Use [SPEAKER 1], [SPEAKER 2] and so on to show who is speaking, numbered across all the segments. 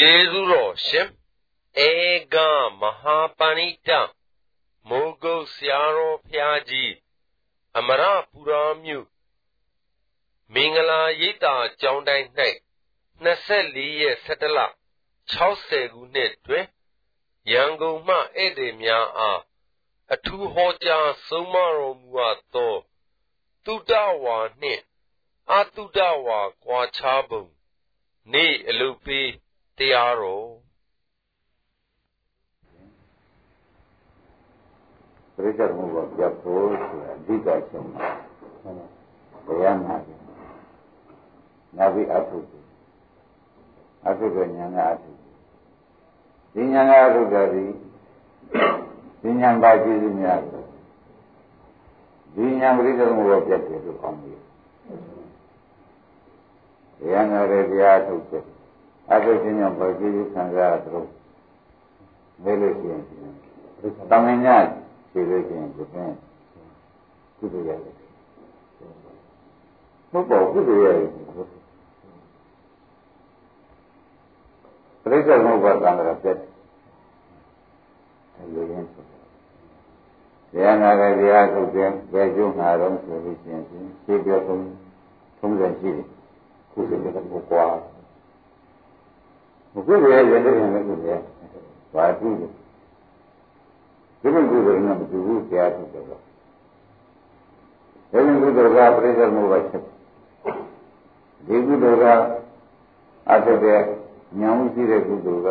[SPEAKER 1] ကျေးဇူးတော်ရှင်ဧကမဟာပဏိတမိုးကုတ်ဆရာတော်ဖျားကြီးအမရပူရာမြို့မင်္ဂလာရိပ်သာကျောင်းတိုင်း၌24ရက်17လ60ခုနှစ်တွင်ရန်ကုန်မှဧည့်သည်များအားအထူးဟောကြားဆုံးမတော်မူအပ်သောတုဒ္ဒဝါနှင့်အတုဒ္ဒဝါကွာခြားပုံ နေ့အလုပေး တရားတော်
[SPEAKER 2] ပြိဿမှုကပြတ်ဖို့ဆိုတာအဓိကဆုံးတာတရားနာတယ်နာပြီးအထုအထုကညာနာအထုဒီညာနာအထုကဒီဒီညာပါကြည့်များတယ်ဒီညာပြိဿမှုကပြတ်တယ်လို့အောင်းပြီးတရားနာတဲ့တရားထုတ်တယ် အထုချင်းကြောင့်ဘာကြည့်ခံစားရတော့မဲလို့ရှိရင်တမင်ညာခြေလို့ရှိရင်ဒီပင်ကုသိုလ်ရတယ်မဟုတ်ပါဘူးကုသိုလ်ရတယ်ပြိဿမဟုတ်ပါတန်ခါပြတ်တယ်လို့ရင်းဆိုတရားနာတဲ့တရားထုတ်တယ်ဘယ်ကျုံမှာတော့ဆိုလို့ရှိရင်ရှင်းပြဆုံးထုံးစံရှိတယ်ကုသိုလ်ကတော့ကွာမ ကုသိုလ်ရဲ့ရတဲ့ရင်လည်းကုသိုလ်ဘာကုသိုလ်ဒီလိုကုသိုလ်နဲ့မတူဘူးတရားထုတ်တယ်တော့ဒီလိုကုသိုလ်ကပြိဿမှုပဲဖြစ်ဒီကုသိုလ်ကအထက်တဲ့ဉာဏ်ရှိတဲ့ကုသိုလ်က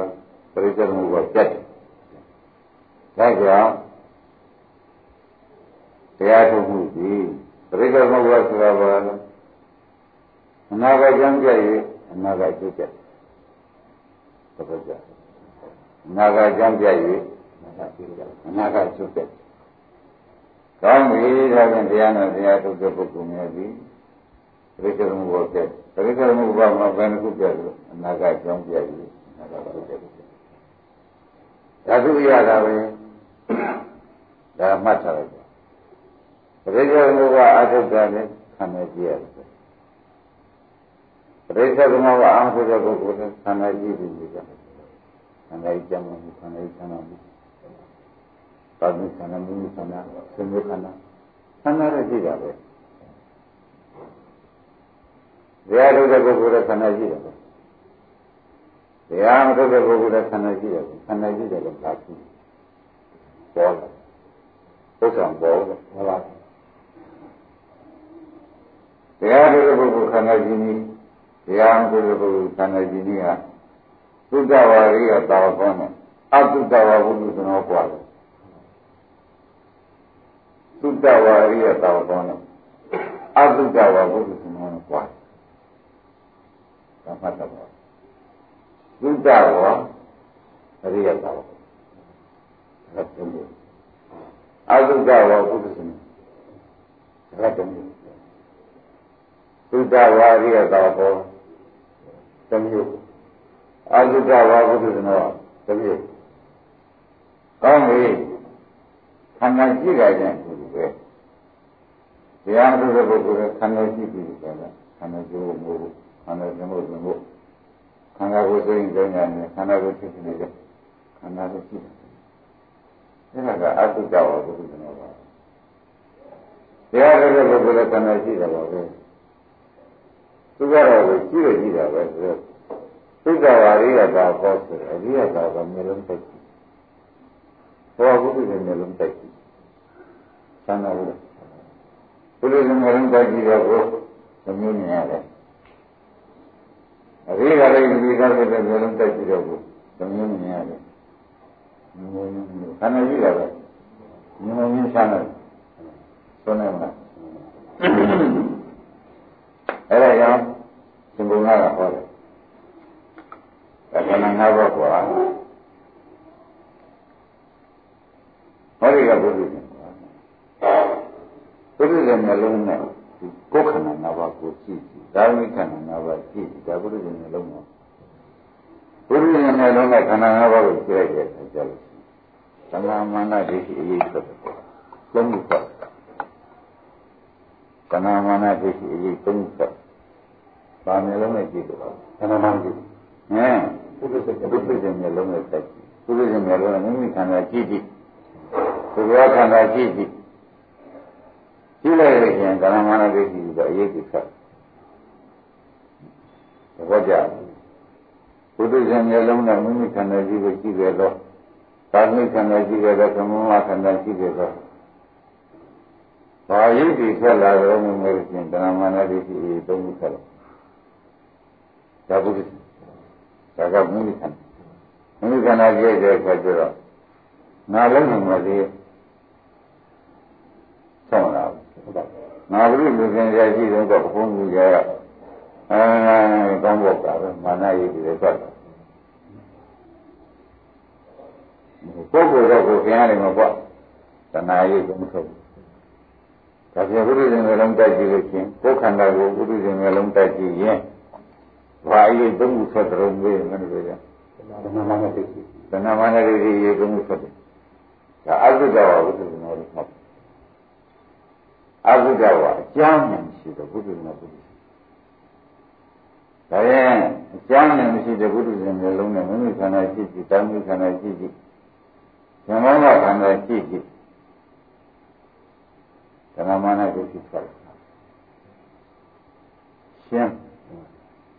[SPEAKER 2] ပြိဿမှုပဲပြတ်တယ်ဒါကြောင့်တရားထုတ်မှုဒီပြိဿမှုပဲဆိုတာဘာလဲအနာဂတ်ကြောင့်ကြည့်အနာဂတ်ကျုပ်ကြ သဘောကျအနာဂတ်ကြောင့်ကြည့်အနာဂတ်ချုပ်တဲ့ကောင်းပြီဒါဖြင့်တရားနဲ့တရားထုတ်တဲ့ပုဂ္ဂိုလ်များသည်ပရိစ္ဆေမှုဘောပြတ်ပရိစ္ဆေမှုဘောမှာဘယ်နှခုပြတ်လို့အနာဂတ်ကြောင်းပြတ်ပြီအနာဂတ်ချုပ်တဲ့ဓာတုရတာပဲဒါမှတ်ထားလိုက်ပါပရိစ္ဆေမှုကအထုတ်တာနဲ့ခံနေကြရတယ် ပရိစ္ဆေမှုကအာထုတ်တဲ့ပုဂ္ဂိုလ်နဲ့ခံနေကြည့်ပြီးကြတယ်ခံနေကြမှာခံနေခံနေသာမခန္ဓာမူခန္ဓာသင်္ခန္ဓာခန္ဓာရရှိတာပဲတရားထုတ်တဲ့ပုဂ္ဂိုလ်ရဲ့ခန္ဓာရှိတယ်တရားမထုတ်တဲ့ပုဂ္ဂိုလ်ရဲ့ခန္ဓာရှိတယ်ခန္ဓာရှိတယ်လို့သာရှိပေါ်လာပုဒ်ဆောင်ပေါ်လာဟုတ်လားတရားထုတ်တဲ့ပုဂ္ဂိုလ်ခန္ဓာရှိနည်း တရားမထုတ်တဲ့ပုဂ္ဂိုလ်ခန္ဓာရှိနည်းဟာသုဒ္ဓဝါရိယတာဝကောနဲ့အသုဒ္ဓဝါဘုဒ္ဓသနောကွာတယ်သုတ္တဝါရိယတောကောနဲ့အသုတ္တဝါဘုဒ္ဓသမဏကွာသမတ်တော်သုတ္တဝါရိယတောဟုတ်တယ်အသုတ္တဝါဘုဒ္ဓသမဏဟုတ်တယ်သုတ္တဝါရိယတောကော သမျိုးအသုတ္တဝါဘုဒ္ဓသမဏသမျိုးကောင်းပြီခန္ဓာရှိကြတဲ့ပုဂ္ဂိုလ်ပဲတရားထုတ်တဲ့ပုဂ္ဂိုလ်ကခန္ဓာရှိပြီဆိုတာခန္ဓာကျိုးမို့ခန္ဓာကျမို့မို့ခန္ဓာကိုယ်စိတ်ကြောင့်ညာနဲ့ခန္ဓာကိုယ်ဖြစ်နေတယ်ခန္ဓာကိုရှိတယ်အဲဒါကအတုကြောင့်ဘုရားကျွန်တော်ပါတရားထုတ်တဲ့ပုဂ္ဂိုလ်ကခန္ဓာရှိတယ်ပါပဲ သူကတော့ရှိရရှိတာပဲဆိုတော့သုဒ္ဓဝါရိယတာဟောဆိုအရိယတာကမျိုးလုံးသိဘောဘုရားမျိုးလုံးတိုက်ကြည့်သံဃာဘုရားဘုရားမျိုးလုံးတိုက်ကြည့်တော့ကိုသမီးမြင်ရတယ်အရိယာလေးဒီကားတဲ့မျိုးလုံးတိုက်ကြည့်တော့ကိုသမီးမြင်ရတယ်မျိုးမျိုးခန္ဓာကြီးတာပဲမျိုးမျိုးဆန်းတယ်ဆိုနေမှာ အဲ့ဒါကြောင့်သင်္ဘုံကဟောတယ်ဒါကနငါးဘောကွာဟောဒီကဘုရားရှင်ဘုရားရှင်မျိုးလုံးနဲ့ကိုယ်ခန္ဓာ၅ပါးကိုကြည့်ကြည့်ဒါဝိခန္ဓာ၅ပါးကြည့်ကြည့်ဒါဘုရားရှင်မျိုးလုံးမှာဘုရားရှင်မျိုးလုံးနဲ့ခန္ဓာ၅ပါးကိုကြည့်လိုက်တဲ့အခါကျတော့သမာမာနဒိဋ္ဌိအရေးသက်တယ်သုံးခုပတ် သမာမာနဒိဋ္ဌိအရေးသုံးခုပတ်ဗာမျိုးလုံးနဲ့ကြည့်တော့သမာမာနဒိဋ္ဌိဟမ်ပုရိသေပုရိသေမျက်လုံးနဲ့တိုက်ကြည့်ပုရိသေမျက်လုံးနဲ့မိမိခန္ဓာကြည့်ကြည့်သူတော်ခန္ဓာကြည့်ကြည့်ကြည့်လိုက်လို့ရှိရင်ကာလမာနဒိဋ္ဌိတော့အရေးကြီးဆက်သဘောကျပုရိသေမျက်လုံးနဲ့မိမိခန္ဓာကြည့်ကိုကြည့်ရတော့သာမိခန္ဓာကြည့်ရတော့သမမခန္ဓာကြည့်ရတော့ ဘာယုတ်ဒီဆက်လာတော့မြင်လို့ရှိရင်ကာလမာနဒိဋ္ဌိသုံးခုဆက်လာဒါပုရိသေဒါကမိမိခန္ဓာမိမိခန္ဓာကြည့်တဲ့အခါကျတော့ငါလုံးနေမှာဒီဆောင်းလာငါဘုရုလူခင်ရရှိတော့ဘုန်းကြီးကအဲကောင်းဖို့ကပဲမာနရည်တွေသက်တာပုဂ္ဂိုလ်တော့ကိုခင်ရတယ်မပေါ့တဏှာရည်ကိုမထုတ်ဘူး ဒါပြန်ဘုရုရှင်မျိုးလုံးတိုက်ကြည့်လို့ချင်းကိုယ်ခန္ဓာကိုဘုရုရှင်မျိုးလုံးတိုက်ကြည့်ရင်ဘာအရေးသုံးခုဆက်တုံးမေးမလို့ပြောကြတဏှာမာနဒိဋ္ဌိတဏှာမာနဒိဋ္ဌိရေသုံးခုဆက်တယ်ဒါအသုဒ္ဓဝါဘုသူရှင်တော်လို့မှတ်အသုဒ္ဓဝါအကြောင်းနဲ့ရှိတော့ဘုသူရှင်တော်ဘုသူရှင်ဒါရင်အကြောင်းနဲ့မရှိတဲ့ဘုသူရှင်မျိုးလုံးနဲ့မိမိခန္ဓာရှိရှိတောင်းမိခန္ဓာရှိရှိဇမောကခန္ဓာရှိရှိ တဏှာမာနဒိဋ္ဌိဆက်ရှင်း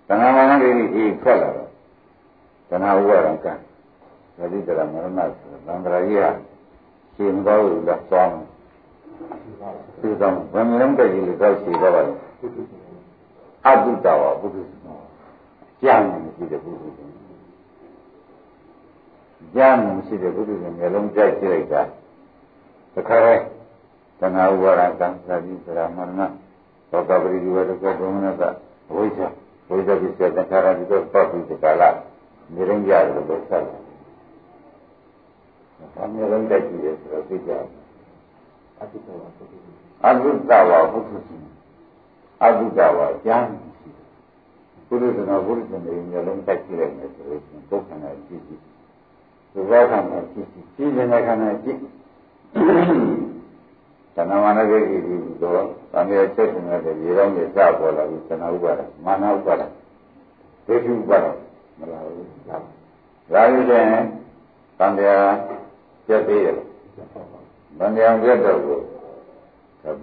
[SPEAKER 2] တဏှာမာနဒိဋ္ဌိအေးထွက်လာတော့တဏှာဥပါဒံကံသတိတရမရဏဆိုသံဃာကြီးဟာရှင်တော်လို့လက်သွားမယ်ဒီတော့ဘယ်မျိုးတည်းကြီးလို့တော့ရှိတော့ပါလဲအတုတဝဘုဒ္ဓကျမ်းမရှိတဲ့ဘုဒ္ဓကျမ်းမရှိတဲ့ဘုဒ္ဓရဲ့မျိုးလုံးကြိုက်ကြည့်လိုက်တာတခါရဲ တဏှာဥပါဒံကံသတိတရမရဏသောကပရိဒီဝတ္တကဘုံနကဝိဇ္ဇဝိဇ္ဇပိစေတခါရဒီတော့ပတ်ပြီးဒီကလာနေရင်ကြတယ်လို့ဆက်တယ်။အမြဲတမ်းတက်ကြည့်ရဆိုတော့သိကြတယ်။အတုတဝါပုထုရှင်အတုတဝါပုထုရှင်အတုတဝါကျမ်းရှိတယ်။ပုထုရှင်တော်ပုထုရှင်တွေမျိုးလုံးတက်ကြည့်လိုက်မယ်ဆိုရင်ပုဂ္ဂနာကြည့်ကြည့်။ဒီဘောခန္ဓာကြည့်ကြည့်။ကြည့်နေတဲ့ခန္ဓာကြည့်။ တဏှာမာနဂိတိတော့သံဃာချက်နေတဲ့ရေတော်မြေစပေါ်လာပြီးသဏှာဥပါဒမာနဥပါဒဒိဋ္ဌိဥပါဒမလာဘူး။ဒါရည်တဲ့သံဃာပြတ်သေးတယ်။ဗန္ဓယံပြတ်တော့ကို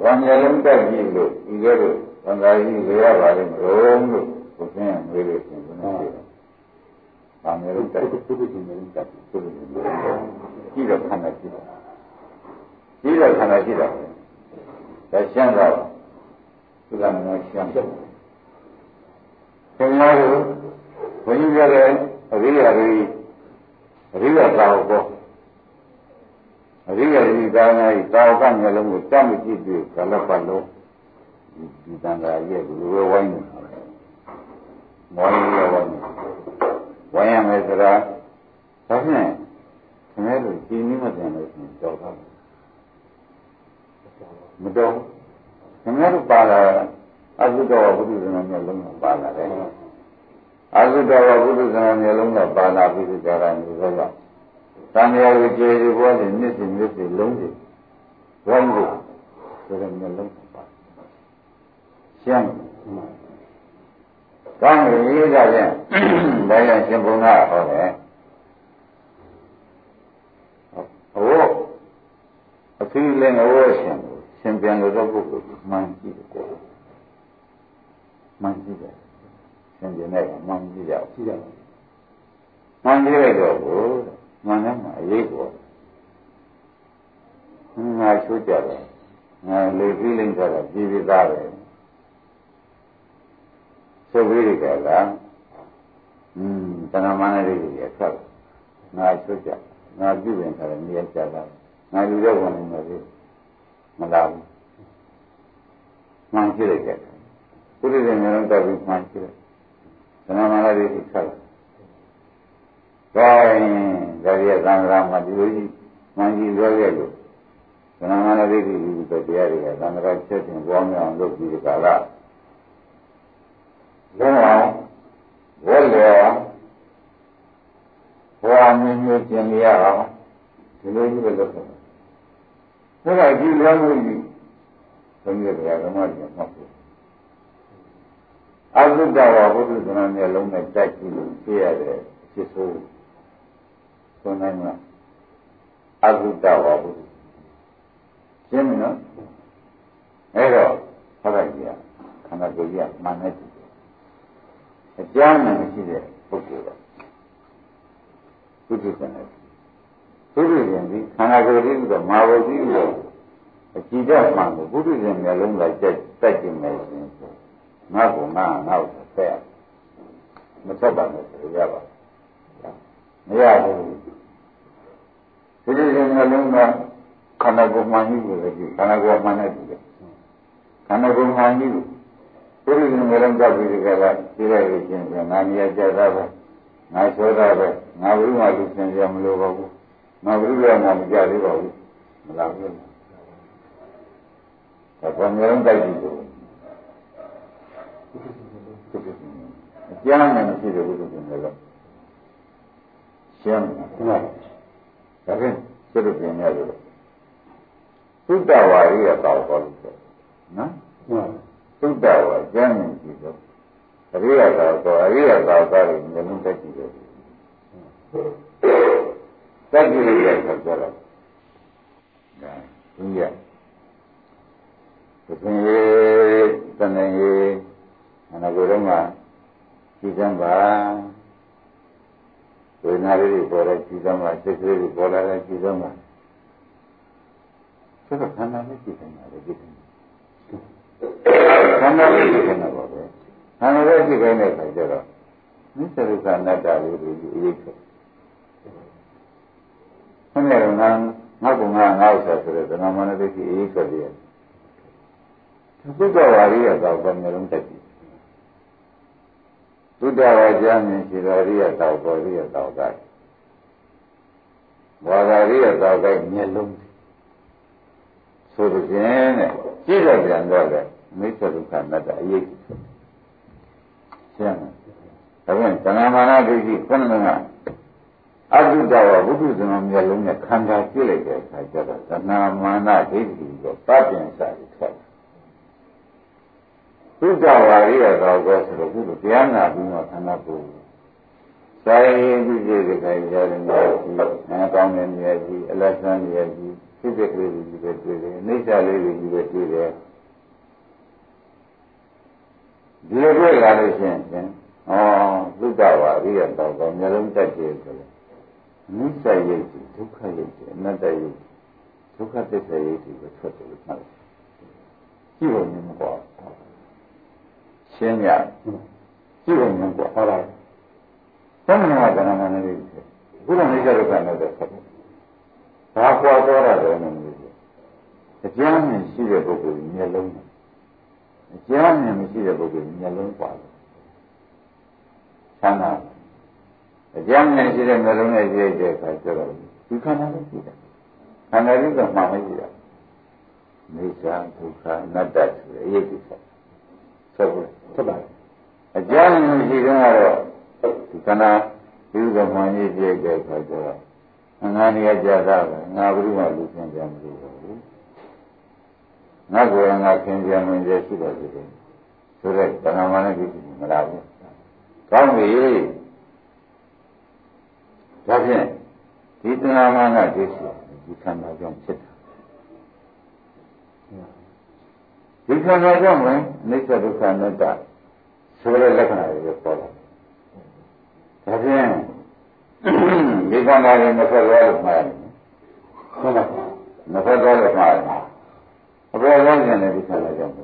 [SPEAKER 2] ဗန္ဓယလုံးတက်ကြည့်လို့ဒီကဲတော့သံဃာကြီးလေရပါလိမ့်မလို့လို့ဘုရင်မေးလို့ရှင်ဘုရားပြောတယ်။ဗန္ဓယလုံးတက်ပုဂ္ဂိုလ်ရှင်လုံးတက်ပုဂ္ဂိုလ်ရှင်လုံးကြည့်တော့ခန္ဓာကြည့် တော့ကြည့်တော့ခန္ဓာကြည့်တော့ဒါရှင်းတော့သူကမင်းရှင်းတယ်။ခင်ဗျားတို့ဘုန်းကြီးပြောတဲ့အရိယာတွေအရိယာသာဟုတ်အရိယာဒီကာနာဤတာဝကမျက်လုံးကိုတတ်မကြည့်ပြီးကလပတ်လုံးဒီတန်ခါရဲ့ဒီလိုဝိုင်းနေဝိုင်းရဝိုင်းဝိုင်းရမယ်ဆိုတာဒါဖြင့်ခင်ဗျားတို့ဒီနည်းမပြန်လို့ရှင်ကြောက်တာမတော်ခင်ဗျားတို့ပါလာအသုတော်ဘုဒ္ဓဇနာမျက်လုံးကိုပါလာတယ်အသုတော် ဘုဒ္ဓဇနာမျက်လုံးကပါလာပြီးကြတာမျိုးတော့သံဃာကိုကျေကျေပေါ်နေနှစ်စီနှစ်စီလုံးစီဝိုင်းကိုဆိုတဲ့မျိုးလုံးပါရှင်းကောင်းပြီဒါဖြင့်ဒါရရှင်ဘုံကဟောတယ်ဟိုအသီးလည်းဟောရှင်ရှင်ပြန်လို့တော့ပုဂ္ဂိုလ်မှန်ကြည့်တယ်မှန်ကြည့်တယ်ရှင်ပြန်တဲ့ကမှန်ကြည့်ရအောင်ကြည့်ရအောင် မှန်ကြည့်လိုက်တော့ဘုရားမှန်တယ်မှာအရေးပေါ်ငါချိုးကြတယ်ငါလေပြီးလိမ့်ကြတာပြည်ပြီးသားပဲသုတ်ပြီးကြလားอืมတဏမာနလေးတွေဆက်ငါချိုးကြငါပြုပြင်ထားတယ်နေရာကြတာငါလူတော့ဝင်နေတယ်မလာဘူးမှန်ကြည့်လိုက်ကြတယ်ပုရိသေမျိုးတော့ပြီးမှန်ကြည့်လိုက်တဏမာနလေးတွေဆက် ဒါရင်ဒါရီသံဃာမှာဒီလိုကြီးမှန်ကြီးလွှဲခဲ့လို့သနမနဒိဋ္ဌိဒီလိုတရားတွေကသံဃာချက်ချင်းပွားများအောင်လုပ်ပြီးဒီကလာလုံးအောင်ဝဲလျောဘဝမြင့်မြင့်ကျင်ရအောင်ဒီလိုကြီးပဲလုပ်တယ်။ဒါကဒီလွှမ်းလို့ကြီးဘုန်းကြီးတရားဓမ္မတွေမှတ်ဖို့အသုတ္တဝါဘုဒ္ဓဇနာမျက်လုံးနဲ့ကြိုက်ကြည့်လို့သိရတယ်ဖြစ်ဆိုး ဆိုနိုင်မှာအကုတဝါဘုရှင်းမနော်အဲ့တော့ဟောလိုက်ကြခန္ဓာကိုယ်ကြီးကမှန်တယ်အကြောင်းနဲ့မရှိတဲ့ပုဂ္ဂိုလ်ကဘုဒ္ဓဆန္ဒဘုဒ္ဓရှင်ဒီခန္ဓာကိုယ်ကြီးကမာဘုကြီးကိုအကြည့်တော့မှန်ကိုဘုဒ္ဓရှင်မျက်လုံးကကြက်တက်ကြည့်မယ်ဆိုရင်ငါ့ကိုငါငါ့ကိုဆက်မဆက်ပါနဲ့ဆိုရပါ မရဘူးဘုဒ္ဓရှင်မျက်လုံးကခန္ဓာကိုယ်မှန်ကြီးကိုကြည့်ခန္ဓာကိုယ်မှန်တဲ့ကြည့်ခန္ဓာကိုယ်မှန်ကြီးကိုဘုရားရှင်မျိုးလုံးကြောက်ပြီးဒီကလာပြည့်လိုက်လို့ရှင်ပြန်ငါမြတ်ကြတာပဲငါသောတာပဲငါဘုရားလူဆင်ရမလို့ပါဘူးငါဘုရားငါမကြသေးပါဘူးမလားဘူးဒါကမျိုးလုံးတိုက်ကြည့်လို့အကျမ်းနဲ့မရှိတဲ့ဘုရားရှင်မျိုးလုံး ရှင်းတယ်ဒါဖြင့်သူတို့ပြင်ရလို့သုတ္တဝါရိယတောက်ခေါ်လို့ဆိုနော်သုတ္တဝါကျမ်းမြင်ကြည့်တော့အရိယသာတော့အရိယသာသာတွေမြင်လို့တက်ကြည့်တယ်တက်ကြည့်ရတဲ့အခါကျတော့ဒါဒီရသင်ရေတဏ္ဍရေအနာကိုယ်တော့မှကြည်စမ်းပါ ဝေဒနာလေးတွေပေါ်တဲ့ကြည်စမ်းပါစိတ်ကလေးတွေပေါ်လာတဲ့ကြည်စမ်းပါဆိုတော့ခန္ဓာနဲ့ကြည်စမ်းပါလေကြည်စမ်းခန္ဓာလေးကြည်စမ်းတာပါပဲခန္ဓာလေးကြည်ခိုင်းတဲ့အခါကျတော့နိစ္စဒုက္ခအနတ္တလေးတွေအရေးချက်ဆင်းရဲတော့ငါငါ့ကငါငါ့ဥစ္စာဆိုတဲ့သဏ္ဍာန်မနတိအရေးချက်တွေသုတ္တဝါရိယသောဘယ်မျိုးလုံးတက်ကြည့် သုတ္တဝါကျမ်းမြင်ရှိတော်ရိယသောဘောရိယသောကဝါဂရိယသောကမျက်လုံးဆိုတဲ့ကျင်းတဲ့ကြည့်တော့ပြန်တော့လေမိစ္ဆဒုက္ခအနတ္တအရေးကြီးရှင်းတယ်ဒါပြန်သံဃာမာနဒိဋ္ဌိခုနကအတုတဝဘုဒ္ဓဇမမျက်လုံးနဲ့ခန္ဓာကြည့်လိုက်တဲ့အခါကျတော့သဏမာနဒိဋ္ဌိကိုပပြင်စာပြီးထွက် သုတ္တဝါရိယတော်ကောဆိုတော့ဘုရားတရားနာပြီးတော့ခန္ဓာကိုယ်ဆိုင်ပြီးကြည့်ကြခိုင်ကြတယ်များကြီးနာကောင်းတဲ့နေရာကြီးအလတ်ဆန်းနေရာကြီးဖြစ်တဲ့ကလေးကြီးပဲတွေ့တယ်အိဋ္ဌာလေးကြီးပဲတွေ့တယ်ဒီလိုတွေ့လာလို့ရှိရင်ဩသုတ္တဝါရိယတော်ကောမျိုးလုံးတက်ကြည့်ဆိုတယ်နိစ္စယိတ်ဒုက္ခယိတ်အနတ္တယိတ်ဒုက္ခသစ္စာယိတ်ကိုထွက်တယ်လို့မှတ်တယ်ကြည့်လို့မကွာ ရှင်းရကြည့်လို့မကွာဟုတ်လားသမဏကကဏ္ဍနဲ့လေးဘုရားနိစ္စဒုက္ခနဲ့ဆက်တယ်ဘာကွာတော့တယ်မလို့အကျမ်းနဲ့ရှိတဲ့ပုဂ္ဂိုလ်မျက်လုံးအကျမ်းနဲ့မရှိတဲ့ပုဂ္ဂိုလ်မျက်လုံးပါတယ်ဆန္ဒအကျမ်းနဲ့ရှိတဲ့မျက်လုံးနဲ့ရှိတဲ့အခါကျတော့ဒီခန္ဓာလေးရှိတယ်ခန္ဓာလေးကမှမရှိတာနေစာဒုက္ခအနတ္တဆိုတဲ့အရေးကြီးတယ် ဆက်ဖို့ဆက်ပါအကျမ်းနဲ့ရှိတဲ့ကတော့ဒီခန္ဓာဒီကမှကြီးပြည့်တဲ့အခါကျတော့ငါနေရကြတာပဲငါဘုရားလူချင်းကြမလို့ဘူးငါကိုယ်ငါခင်ကြမင်းကျရှိတော်ပြီဆိုတော့တဏှာမနဲ့ကြည့်မလားဘူးကောင်းပြီဒါဖြင့်ဒီတဏှာမနဒိဋ္ဌိဒီခန္ဓာကြောင့်ဖြစ်တာ ဒီခန္ဓာကြောင့်ဝင်အိဋ္ဌဒုက္ခအနတ္တဆိုတဲ့လက္ခဏာတွေပေါ်လာဒါဖြင့်ဒီခန္ဓာတွေနှစ်ဖက်သွားလို့မှားတယ်ဟုတ်လားနှစ်ဖက်သွားလို့မှားတယ်အပေါ်ဆုံးကျင်တဲ့ဒီခန္ဓာကြောင့်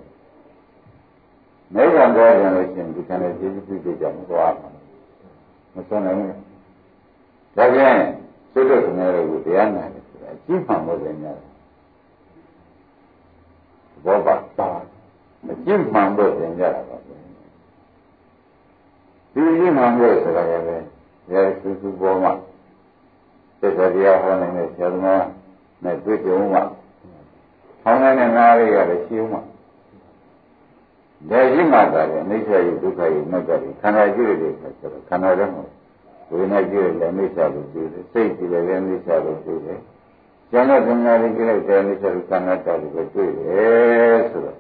[SPEAKER 2] နိဗ္ဗာန်သွားကြလို့ရှိရင်ဒီခန္ဓာကျေစုပြုကြမှာသွားမှာမဆုံးနိုင်ဘူးဒါပြန်သုတ္တခမဲတို့ကိုတရားနာတယ်ဆိုတာအကြည့်မှမဟုတ်ဘူးများဘောပါ ပါအကြည့်မှန်ဖို့သင်ကြတာပါဒီအကြည့်မှန်ဖို့ဆိုတာကလည်းရဲစုစုပေါ်မှာသစ္စာတရားဟောနိုင်တဲ့ဆရာသမားနဲ့တွေ့ကြုံမှာဟောင်းတဲ့ငါးလေးရတယ်ရှိဦးမှာဒါရှိမှသာလေအိဋ္ဌယဒုက္ခယမတ္တယခန္ဓာကြည့်ရတဲ့အခါကျတော့ခန္ဓာတော့ဝေဒနာကြည့်ရလည်းအိဋ္ဌလို့ကြည့်တယ်စိတ်ကြည့်လည်းအိဋ္ဌလို့ကြည့်တယ်ကျန်တဲ့ခန္ဓာတွေကြည့်လိုက်တယ်အိဋ္ဌလို့ခန္ဓာတော်ကိုတွေ့တယ်ဆိုတော့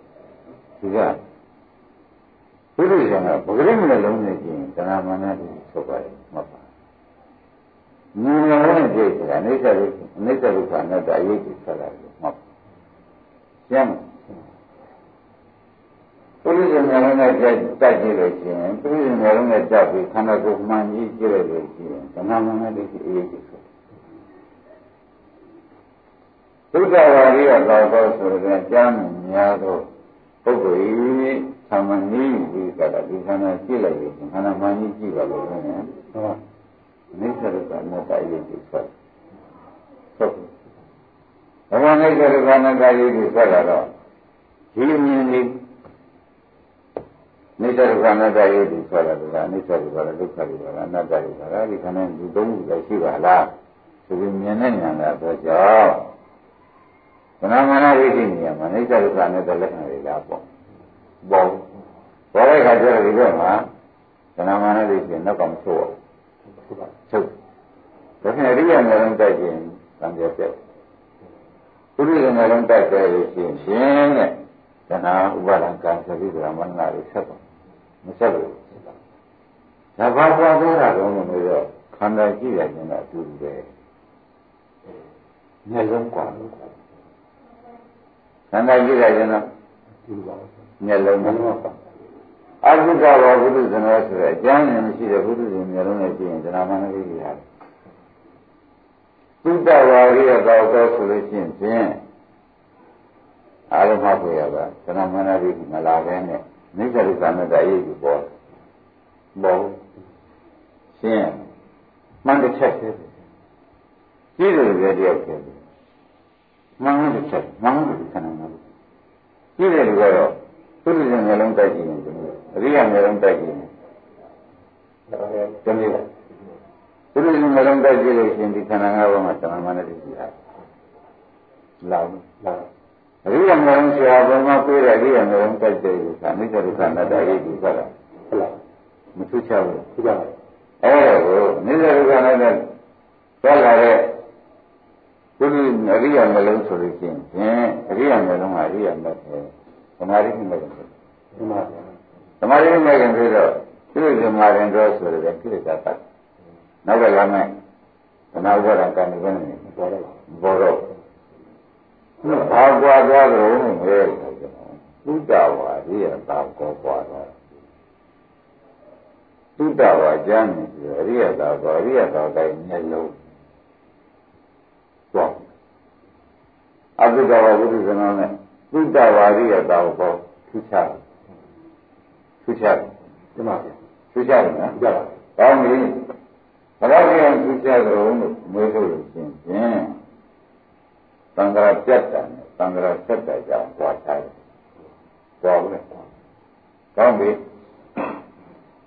[SPEAKER 2] ဒီကဘုရားရှင်ကပဂရိမနဲ့လုံးနေခြင်းတဏှာမာနတွေထုတ်ပါတယ်မှတ်ပါမြင်ရတဲ့ကြိတ်ကအနိစ္စဒုက္ခအနိစ္စဒုက္ခအနတ္တအရေးကြီးဆက်လာတယ်ဟုတ်ကျမ်းပုရိသေမျိုးလုံးနဲ့တက်တက်ကြည့်လို့ရှိရင်ပုရိသေမျိုးလုံးနဲ့တက်ပြီးခန္ဓာကိုယ်မှန်ကြီးကြည့်လိုက်လို့ရှိရင်ဓမ္မမနတိအရေးကြီးဆက်ဒုက္ခဝါရိယသောသောဆိုတဲ့ကျမ်းများသော ပုဂ္ဂိုလ်ဤသမဏီပြီးကြတာဒီခန္ဓာကြည့်လိုက်လို့ခန္ဓာမှန်ကြီးကြည့်ပါလို့လည်းဟုတ်နိစ္စဒုက္ခအနတ္တအရေးကြီးဆက်ဟုတ်ဘဝနိစ္စဒုက္ခအနတ္တအရေးကြီးဆက်လာတော့ဒီမြင်နေနိစ္စဒုက္ခအနတ္တအရေးကြီးဆက်လာတော့အနိစ္စဒုက္ခဒုက္ခဒုက္ခအနတ္တဒုက္ခဒီခန္ဓာဒီသုံးခုလည်းရှိပါလားဆိုပြီးမြင်နေညာတာဆိုကြောင့်ခန္ဓာမနာဝိသိနေရမှာနိစ္စဒုက္ခနဲ့တဲ့လက္ခဏာ နေတာပေါ့ဘောဘောတဲ့ခါကျတော့ဒီဘက်မှာသဏ္ဍာန်နဲ့သိရင်နောက်ကမဆိုးဘူးချုပ်ဒါဖြင့်အရိယာမျိုးလုံးတိုက်ရင်တံပြက်ပြက်ပုရိသေမျိုးလုံးတိုက်တယ်လို့ရှိရင်ရှင်တဲ့သဏ္ဍာန်ဥပါဒံကံစရိဒရာမဏနာတွေဆက်ပါမဆက်ဘူးဒါဘာပွားသေးတာတော့မလို့တော့ခန္ဓာကြည့်ရခြင်းကအတူတူပဲမျက်လုံးကွာလို့ခန္ဓာကြည့်ရခြင်းတော့ မျက်လုံးကတော့အဘုဒ္ဓဘာဝုဒ္ဓဇနောဆိုတဲ့အကျမ်းဉာဏ်မရှိတဲ့ဘုဒ္ဓဇင်မျက်လုံးနဲ့ကြည့်ရင်ဇနာမနလေးကြီးရတယ်သုတ္တဝါရိယသောတော့ဆိုလို့ရှိရင်ဖြင့်အာရမပြေရပါဇနာမနလေးကြီးမလာဘဲနဲ့နိစ္စရိသမတ္တအရေးကြီးပေါ်ပေါ်ရှင်းမှန်တစ်ချက်သေးတယ်ကြည့်တယ်ကြတယောက်သေးတယ်မှန်တစ်ချက်မှန်တစ်ခဏမှန် ကြည့်တယ်လူကတော့သုတ္တဇင်မျိုးလုံးတိုက်ကြည့်ရင်အရိယာမျိုးလုံးတိုက်ကြည့်ရင်တမျိုးသုတ္တဇင်မျိုးလုံးတိုက်ကြည့်လို့ရှင်ဒီခန္ဓာငါးပါးမှာတဏှာမနဲ့တည်ကြည့်တာလာလာအရိယာမျိုးလုံးဆရာဘုံမှာပြေးတဲ့အရိယာမျိုးလုံးတိုက်တဲ့ဥစ္စာအနိစ္စဒုက္ခအနတ္တရေးဒီဆိုတာဟုတ်လားမထူးခြားဘူးထူးခြားပါအဲဒါကိုအနိစ္စဒုက္ခအနတ္တသွားလာတဲ့ ဘုရားအရိယာမျိုးလုံးဆိုလို့ရှိရင်အရိယာမျိုးလုံးကအရိယာမျိုးပဲသမာဓိမဲ့တယ်သမာဓိသမာဓိမဲ့ရင်ပြီးတော့ကိလေသာမာရင်တော့ဆိုရတဲ့ကိလေသာတတ်နောက်ကလာမယ်သနာဥပါဒကံနေနေပေါ်တော့ပေါ်တော့ဘာကွာသွားကြလို့မဲသုတ္တဝါရိယသာကောကွာတော့သုတ္တဝါကျမ်းနေပြီးအရိယသာကောအရိယသာတိုင်းမျက်လုံး သွားအဘုဒ္ဓဝါဘုဒ္ဓဇနောနဲ့သုတ္တဝါရိယသာကောထူးခြားထူးခြားဒီမှာထူးခြားတယ်နော်ကြပါကောင်းပြီဘယ်တော့ပြန်ထူးခြားကြလို့မွေးလို့ရှင်ဖြင့်သံဃာပြတ်တယ်သံဃာဆက်တယ်ကြောင့်ကြွားထားတယ်ကြွားဘူးလေကောင်းပြီ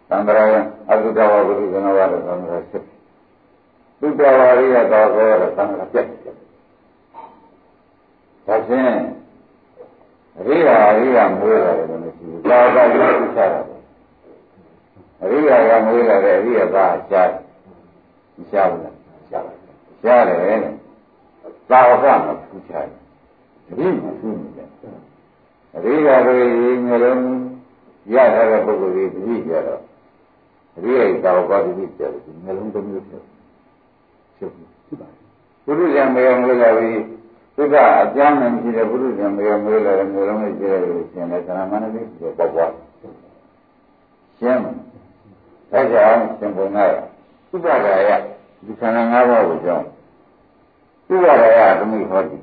[SPEAKER 2] သံဃာယအတုတဝဘုရုဇနဝရသံဃာဆက် သုတ္တဝါရိယသာကောသံဃာပြတ်တယ်ဒါဖြင့်အရိယာအရိယာမွေးလာတယ်လို့မရှိဘူး။သာသာရုပ်ချတာပဲ။အရိယာကမွေးလာတဲ့အရိယာသားရှားမရှားဘူးလား။ရှားပါရှားတယ်တဲ့။သာဝကမထူးခြားတယ်။တတိမထူးနေတယ်။အရိယာတွေမျိုးလုံးရထားတဲ့ပုဂ္ဂိုလ်တွေတတိကြတော့အရိယာသာဝကတတိကြတယ်မျိုးလုံးတစ်မျိုးဖြစ် ဖြစ်ဖြစ်ပါတယ်။ဘုရားမေယံမွေးလာပြီးသူကအကြောင်းနဲ့ရှိတဲ့ဘုရုဇံမေမေးလာတဲ့မျိုးလုံးလေးကြည့်ရလို့ရှင်လည်းသရမဏတိဆိုပေါ့ပေါ့ရှင်းဒါကြောင့်ရှင်ဘုံကဥပဒါယဒီခန္ဓာ၅ပါးကိုကြောင်းဥပဒါယသမိဟောတိ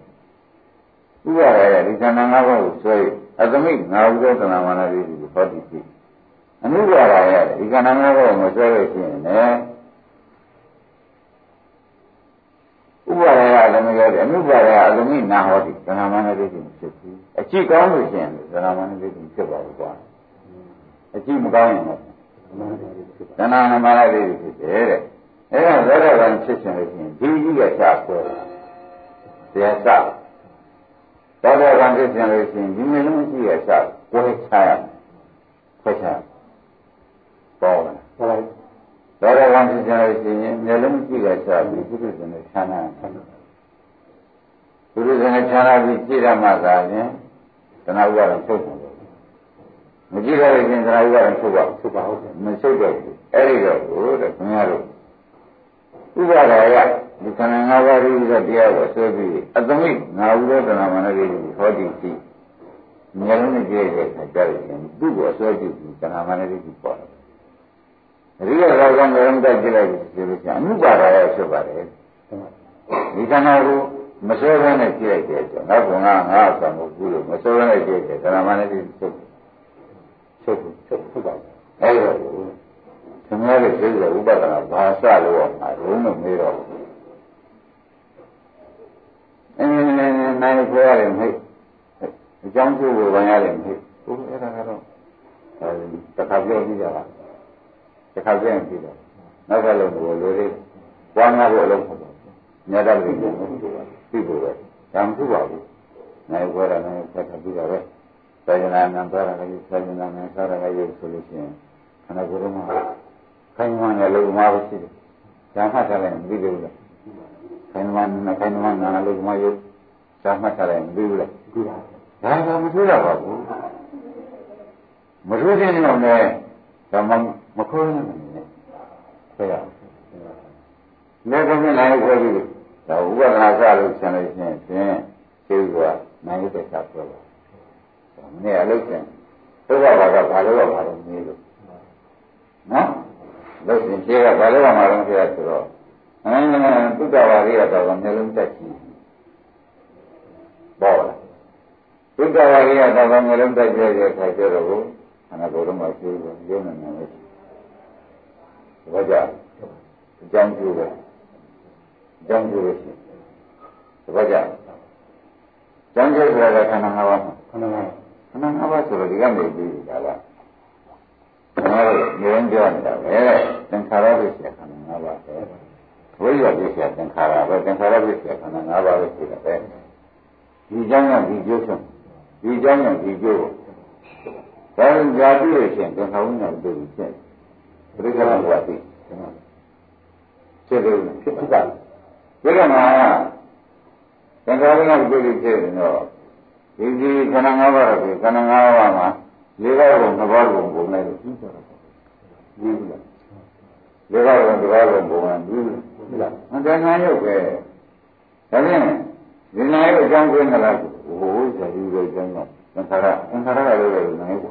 [SPEAKER 2] ဥပဒါယဒီခန္ဓာ၅ပါးကိုဆွဲအသမိငါဥဒ္ဒသရမဏတိကိုဟောတိပြီအနုပါဒါယဒီခန္ဓာ၅ပါးကိုမဆွဲလို့ရှိရင်လည်း ဥပါရယအသမီရောတယ်အနုပါရယအသမီနာဟောတိသနာမနတိဖြစ်ဖြစ်အကြည့်ကောင်းလို့ရှိရင်သနာမနတိဖြစ်ပါဘူးကွာအကြည့်မကောင်းရင်တော့သနာမနတိဖြစ်တယ်တဲ့အဲဒါသောတာပန်ဖြစ်ရှင်လို့ရှိရင်ဒီကြီးကရှားဆွဲတယ်တရားစသောတာပန်ဖြစ်ရှင်လို့ရှိရင်ဒီမျိုးလုံးကြီးကရှားကိုယ်ချရခွဲချပေါ်လာဟုတ် သောတာပန်ဖြစ်ကြလို့ရှိရင်မျက်လုံးကြည့်ရချပြီးပုရိသေနဲ့ခြားနာပုရိသေနဲ့ခြားနာပြီးကြည့်ရမှသာဖြင့်သနာဥပါဒ်ထုတ်တယ်မကြည့်ရရင်သနာဥပါဒ်ထုတ်ပါထုတ်ပါဟုတ်တယ်မထုတ်တော့ဘူးအဲ့ဒီတော့ဘုရားတဲ့ခင်ဗျားတို့ဥပါဒါယပြီးတော့တရားကိုဆွဲပြီးအသမိငါဥရောတနာမနတိဟောတိတိဉာဏ်နဲ့ကြည့်တဲ့အခါကျရင်သူ့ကိုဆွဲကြည့်ပြီးတနာမနတိပေါ်တယ်အ ရိယရာဇံဉာဏ်တက်ကြည့်လိုက်ပြီးဆိုလို့ရှိရင်အနုပါဒရဖြစ်ပါတယ်ဒီခန္ဓာကိုမဆွဲဘဲနဲ့ကြည့်လိုက်တဲ့အတွက်နောက်ကငါငါဆံမှုဘူးလို့မဆွဲဘဲနဲ့ကြည့်တဲ့တနာမနတိချုပ်ချုပ်ချုပ်ချုပ်ပါအဲ့ဒါကိုသမီးရဲ့သိတဲ့ဥပဒနာဘာစလို့ရမှာလုံးမမေးတော့ဘူးအင်းနိုင်ခွဲရတယ်မဟုတ်အကြောင်းကျိုးကိုဝင်ရတယ်မဟုတ်ဘူးအဲ့ဒါကတော့အဲဒီတစ်ခါပြောပြီးကြတာ တစ်ခါပြန်ပြီးတော့နောက်ကလုံးကိုလူတွေပွားများဖို့အလုံးပေါ့မြတ်တပည့်ကိုပြီးဖို့ပဲဒါမှမဟုတ်ပါဘူးနိုင်ခွဲရနိုင်ခွဲထားပြီးတော့ပဲသာယနာနံပါရကကြီးသာယနာနံသာရကကြီးဆိုလို့ရှိရင်ခန္ဓာကိုယ်မှာခိုင်မှန်တဲ့လုံမှာပဲရှိတယ်ဒါမှထားလိုက်ပြီးလို့လားခိုင်မှန်နဲ့ခိုင်မှန်နာလုံမှာရုပ်ဒါမှထားလိုက်ပြီးလို့လားပြီးပါဒါကမတွေ့ရပါဘူးမတွေ့တဲ့နေအောင်လည်းဒါမှ မခေါ်နိုင်ဘူးဆိုရလည်းကောင်းနိုင်ခွဲပြီးဒါဥပဒနာစလို့ဆံလို့ရှိရင်ဖြင့်သိဥကနိုင်ရတဲ့ဆက်ပြောပါမနေ့အလုပ်ကျင်သုဘဘာကဘာလို့ရမှာလဲမေးလို့နော်လို့ရှင်ကျေကဘာလို့ရမှာလဲဆိုတော့အင်းသုတ္တဝါရိယတော်ကမျိုးလုံးတက်ကြည့်ပေါ့လားသုတ္တဝါရိယတော်ကမျိုးလုံးတက်ကြည့်တဲ့အခါကျတော့ဘုရားကိုယ်တော်မှာပြေးလို့ရုံးနေတယ် ဝကြအကြောင်းကျိုးပဲအကြောင်းကျိုးပဲရှိတယ်ဝကြအကြောင်းကျိုးဆိုတာကခန္ဓာ၅ပါးခန္ဓာ၅ပါးခန္ဓာ၅ပါးဆိုတော့ဒီကနေပြီးတာကငါတို့ငြင်းပြောနေတာပဲသင်္ခါရပစ္စယခန္ဓာ၅ပါးပဲဝိရပစ္စယသင်္ခါရပဲသင်္ခါရပစ္စယခန္ဓာ၅ပါးပဲရှိတာပဲဒီကြောင့်ကဒီကျိုးဆုံးဒီကြောင့်ကဒီကျိုးဒါကြောင့်ကြာပြီလို့ရှိရင်သင်္ခါရဝိညာဉ်တို့ဖြစ် ပြိက္ခဏဘဝတိဖြစ်တယ်ဖြစ်ဖြစ်တာဒီကမှာသင်္ခါရကပြုလို့ဖြစ်ရင်တော့ဒီဒီခန္ဓာ၅ပါးတော့ခန္ဓာ၅ပါးမှာလေးပါးကိုနှစ်ပါးကိုပုံလိုက်လို့ပြီးကြတာပြီးဘူးလားလေးပါးကိုတစ်ပါးကိုပုံလိုက်ပြီးဘူးလားအတန်ခံရုပ်ပဲဒါဖြင့်ဒီနာရုပ်အကြောင်းကျင်းသလားဟိုဇာတိရဲ့အကြောင်းကသင်္ခါရသင်္ခါရကလည်းလည်းနိုင်ပါဘူး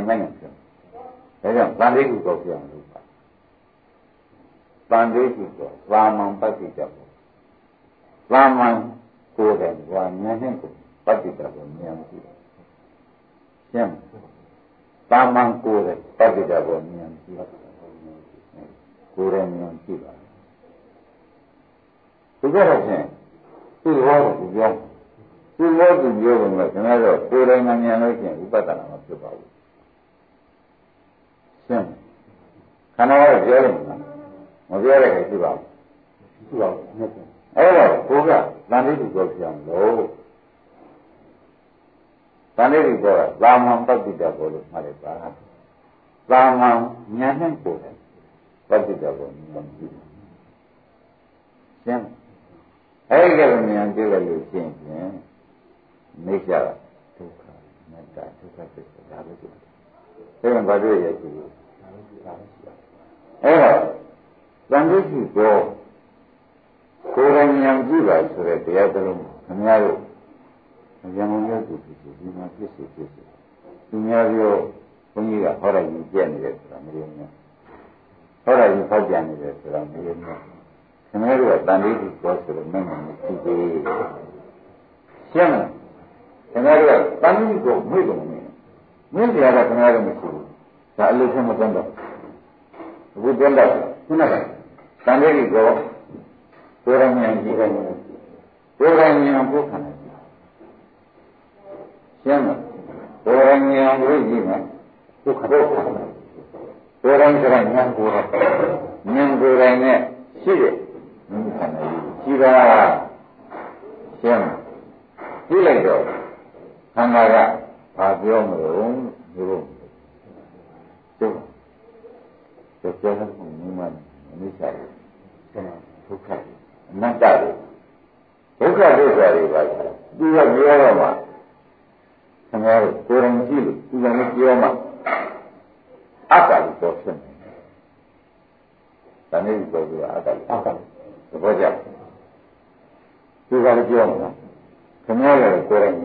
[SPEAKER 2] င်မြင်ရင်မညာပြောဒါကြောင့်တန်ဋိဋ္ဌိကိုပြောင်းလို့ပါတန်ဋိဋ္ဌိကိုသာမန်ပဋိစ္စဘောသာမန်ကိုယ်တိုင်ကဉာဏ်နဲ့ကိုပဋိစ္စဘောဉာဏ်ရှိတယ်ရှင်းသာမန်ကိုယ်တိုင်ပဋိစ္စဘောဉာဏ်ရှိတယ်ကိုယ်တိုင်ဉာဏ်ရှိပါသူကတော့ဖြင့်သူ့ဘောကိုသူပြောသူ့ဘောသူပြောပုံကကျွန်တော်တို့ကိုယ်တိုင်မှမြန်လို့ချင်းဥပဒနာမဖြစ်ပါဘူး ရှင်းခန္ဓာကပြောတယ်မပြောတဲ့ခေရှိပါဘူးရှိပါဘူးအဲ့တော့ကိုကသံဃိတုကိုပြောလို့သံဃိတုကသာမန်ပတ္တိတဘောလို့မှားတယ်ပါသာမန်ဉာဏ်နဲ့ပို့တယ်ပတ္တိတဘောဉာဏ်ကြည့်ရှင်းအဲ့ဒီကလည်းဉာဏ်ကြည့်ရလို့ရှင်းဖြင့်နေကြတာဒုက္ခအနတ္တဒုက္ခသစ္စာဒါပဲဖြစ်တယ်ဒါကဘာလို့ရ ရှိလဲအဲ့တော့သံဃိတုကိုကိုယ်တိုင်ဉာဏ်ကြည့်ပါဆိုတဲ့တရားသလုံးခင်ဗျားတို့ဉာဏ်ဝင်ရသူဖြစ်စီဒီမှာဖြစ်စီဖြစ်စီသူများပြောဘုန်းကြီးကဟောရရင်ပြက်နေတယ်ဆိုတာမရင်းနဲ့ဟောရရင်ဖောက်ပြန်နေတယ်ဆိုတာမရင်းနဲ့ခင်ဗျားတို့ကတန်လေးကိုပြောဆိုလို့မင်းမမရှိသေးရှင်းလားခင်ဗျားတို့ကတန်လေးကိုမွေ့လို့မင်းမင်းတရားကခင်ဗျားတို့မရှိဘူးဒါအလို့ဆုံးမတွန်းတော့ အခုတွန်းတော့ခုနကတန်လေးကိုကိုယ်ရဉာဏ်ကြည့်တယ်ကိုယ်ရဉာဏ်ပုခန္ဓာရှင်းမလားကိုယ်ရဉာဏ်ကိုကြည့်မယ်ပုခန္ဓာကိုယ်ရဉာဏ်ဆိုတဲ့ဉာဏ်ကိုယ်ရဉာဏ်ကိုယ်တိုင်နဲ့ရှိတယ်ဉာဏ်ခန္ဓာကြီးရှိတာရှင်းကြည့်လိုက်တော့ခန္ဓာကဘာပြောမလို့ဒီလိုကျုပ် ကျုပ်ပြောတဲ့ဘုံမှမမိစားဘူးဒုက္ခအနတ္တတွေဒုက္ခဒုက္ခတွေပါသူကပြောတော့မှခင်ဗျားတို့ကိုယ်တိုင်ကြည့်လို့သူကလည်းပြောမှအတ္တကိုပြောဖြစ်တယ်။ဒါနဲ့ပြောပြီးအတ္တကိုအတ္တသဘောကျသူကလည်းပြောမှာခင်ဗျားလည်းကိုယ်တိုင်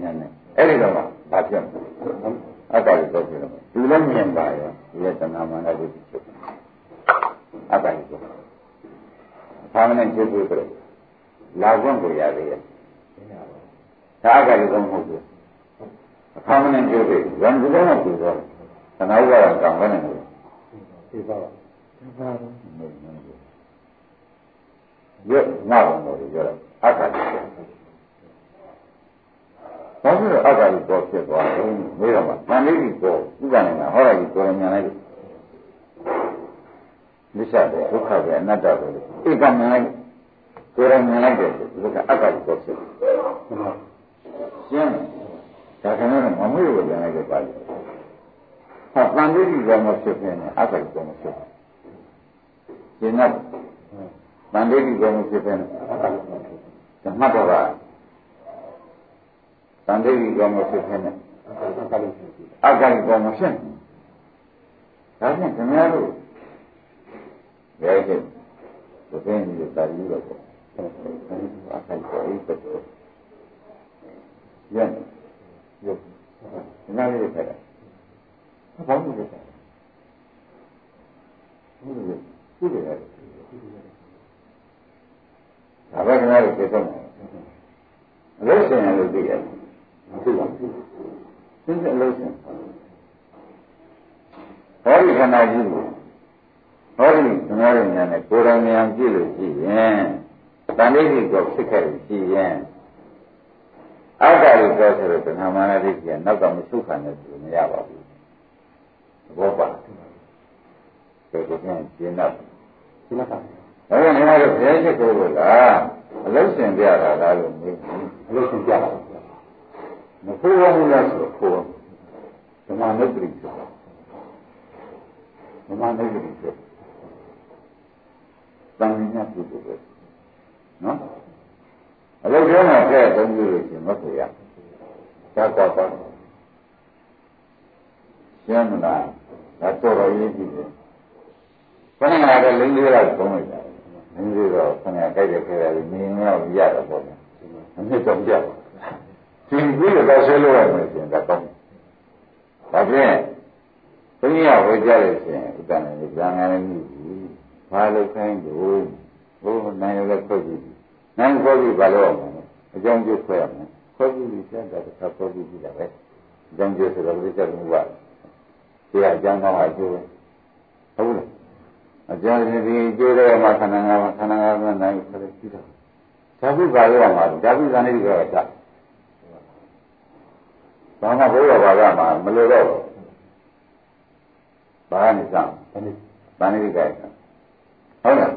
[SPEAKER 2] ဉာဏ်နဲ့အဲ့ဒီတော့မှဘာဖြစ်လဲ အတ္တကိုပြောဖြစ်တယ်သူလည်းမြင်ပါရဲ့ဒီရဲ့တဏှာမာနတွေဖြစ်တယ်အတ္တကိုပြောသာမဏေကျုပ်ကိုပြလာခွင့်ကိုရသေးရဲ့ဒါအကလည်းတော့မဟုတ်ဘူးသာမဏေကျုပ်ကိုရံဒီလုံးနဲ့ပြီးတော့သနာဥပါဒကံပဲနေတယ်ဒီပါပါဒီပါပါရွတ်ငါ့ဘုံတော်ကိုပြောတော့အကလည်း ဘာဖြစ်လို့အကလည်းပေါ်ဖြစ်သွားလဲမေးတော့မှတန်လေးကြီးပေါ်ဥပ္ပန္နကဟောရကြီးကိုယ်ဉာဏ်လိုက်မိစ္ဆာပဲဒုက္ခပဲအနတ္တပဲဧကမြင်လိုက်ကိုယ်တိုင်မြင်လိုက်တယ်ဒီကအတ္တကိုဖြစ်ရှင်းဒါကလည်းမမွေးလို့ပြန်လိုက်တယ်ပါလိဟာတန်လေးကြီးကမဖြစ်ဖြစ်နဲ့အတ္တကိုမဖြစ်ရှင်းတော့တန်လေးကြီးကမဖြစ်ဖြစ်နဲ့အတ္တကိုမဖြစ်ဓမ္မတော်က တန်လေးကြီးကမဖြစ်ဖြစ်နဲ့အတ္တကိုမဖြစ်ဒါဖြင့်ခင်ဗျားတို့ဘယ်ကျဘယ်နည်းလို့တာယူတော့ပေါ့အခါကျအိတ်တော့ရန်ရုပ်နားရခဲ့တာဘာလို့လဲဘူးလေသူ့လေဒါပဲခဏလေးပြေဆုံးတယ်အလို့ရှင်ရလို့သိရတယ် မသိပါဘူးသင်တဲ့အလို့ရှင်ဟောဒီခန္ဓာကြီးကိုဟောဒီသမားရဲ့ဉာဏ်နဲ့ကိုယ်တော်ဉာဏ်ကြည့်လို့ရှိရင်တဏှိတိကိုဖြစ်ခဲ့လို့ရှိရင်အတ္တကိုပြောဆိုတော့တဏှာမာနဒိဋ္ဌိကနောက်ကမဆုခံနဲ့ဆိုမရပါဘူးသဘောပါဒါကိုပြန်ရှင်းတော့ရှင်းတော့ဒါကလည်းတော့ဘယ်ချက်ကိုလားအလုံးစင်ပြတာလားလို့မေးအလုံးစင်ပြတာ မဖိုးဘူးလားဆိုတော့ဖိုးဓမ္မနုပ္ပရိဆိုဓမ္မနုပ္ပရိဆိုတန်မြတ်ပြုဖို့ပဲနော်အလုပ်ထဲမှာဖဲ့သုံးပြုလို့ရှင်မဖြစ်ရသာတော့တော့ရှင်းမလားဒါတော်တော်ရေးကြည့်တယ်ခဏခါတော့လင်းလေးတော့သုံးလိုက်တာလင်းလေးတော့ခဏကြိုက်တဲ့ခဲတယ်မြင်တော့ရတော့ပေါ့ဗျာအမြင့်တော့ပြ တ်ဒီကြီးတော့ဆွဲလို့ရမယ်ရှင်ဒါတော့ဒါဖြင့်ဘုရားဝေကြလို့ရှင်ဥတ္တန်လေးဇာငါလည်းမြည်ဘာလို့ခိုင်းလို့ဘုနိုင်လည်းခွက်ကြည့်နိုင်ခွက်ကြည့်ဘာလို့အောင်လဲအကြောင်းကျခွဲရမယ်ခွက်ကြည့်ပြီးဆက်တာတစ်ခါခွက်ကြည့်ကြည့်တာပဲအကြောင်းကျဆိုတော့ပြည့်စုံမှုကဒီအကြောင်းတော့အကျိုးဟုတ်လားအပြောရင်ဒီကျိုးတဲ့မှာခန္ဓာငါးပါးခန္ဓာငါးပါးနိုင်ဆိုလို့ရှိတော့ဓာတုပါရမှာဓာတုဇာနေဒီကက ဘာမှဘုရားဘာကမှမလိုတော့ဘူးဘာနိစ္စဘာနိကဲဟုတ်လား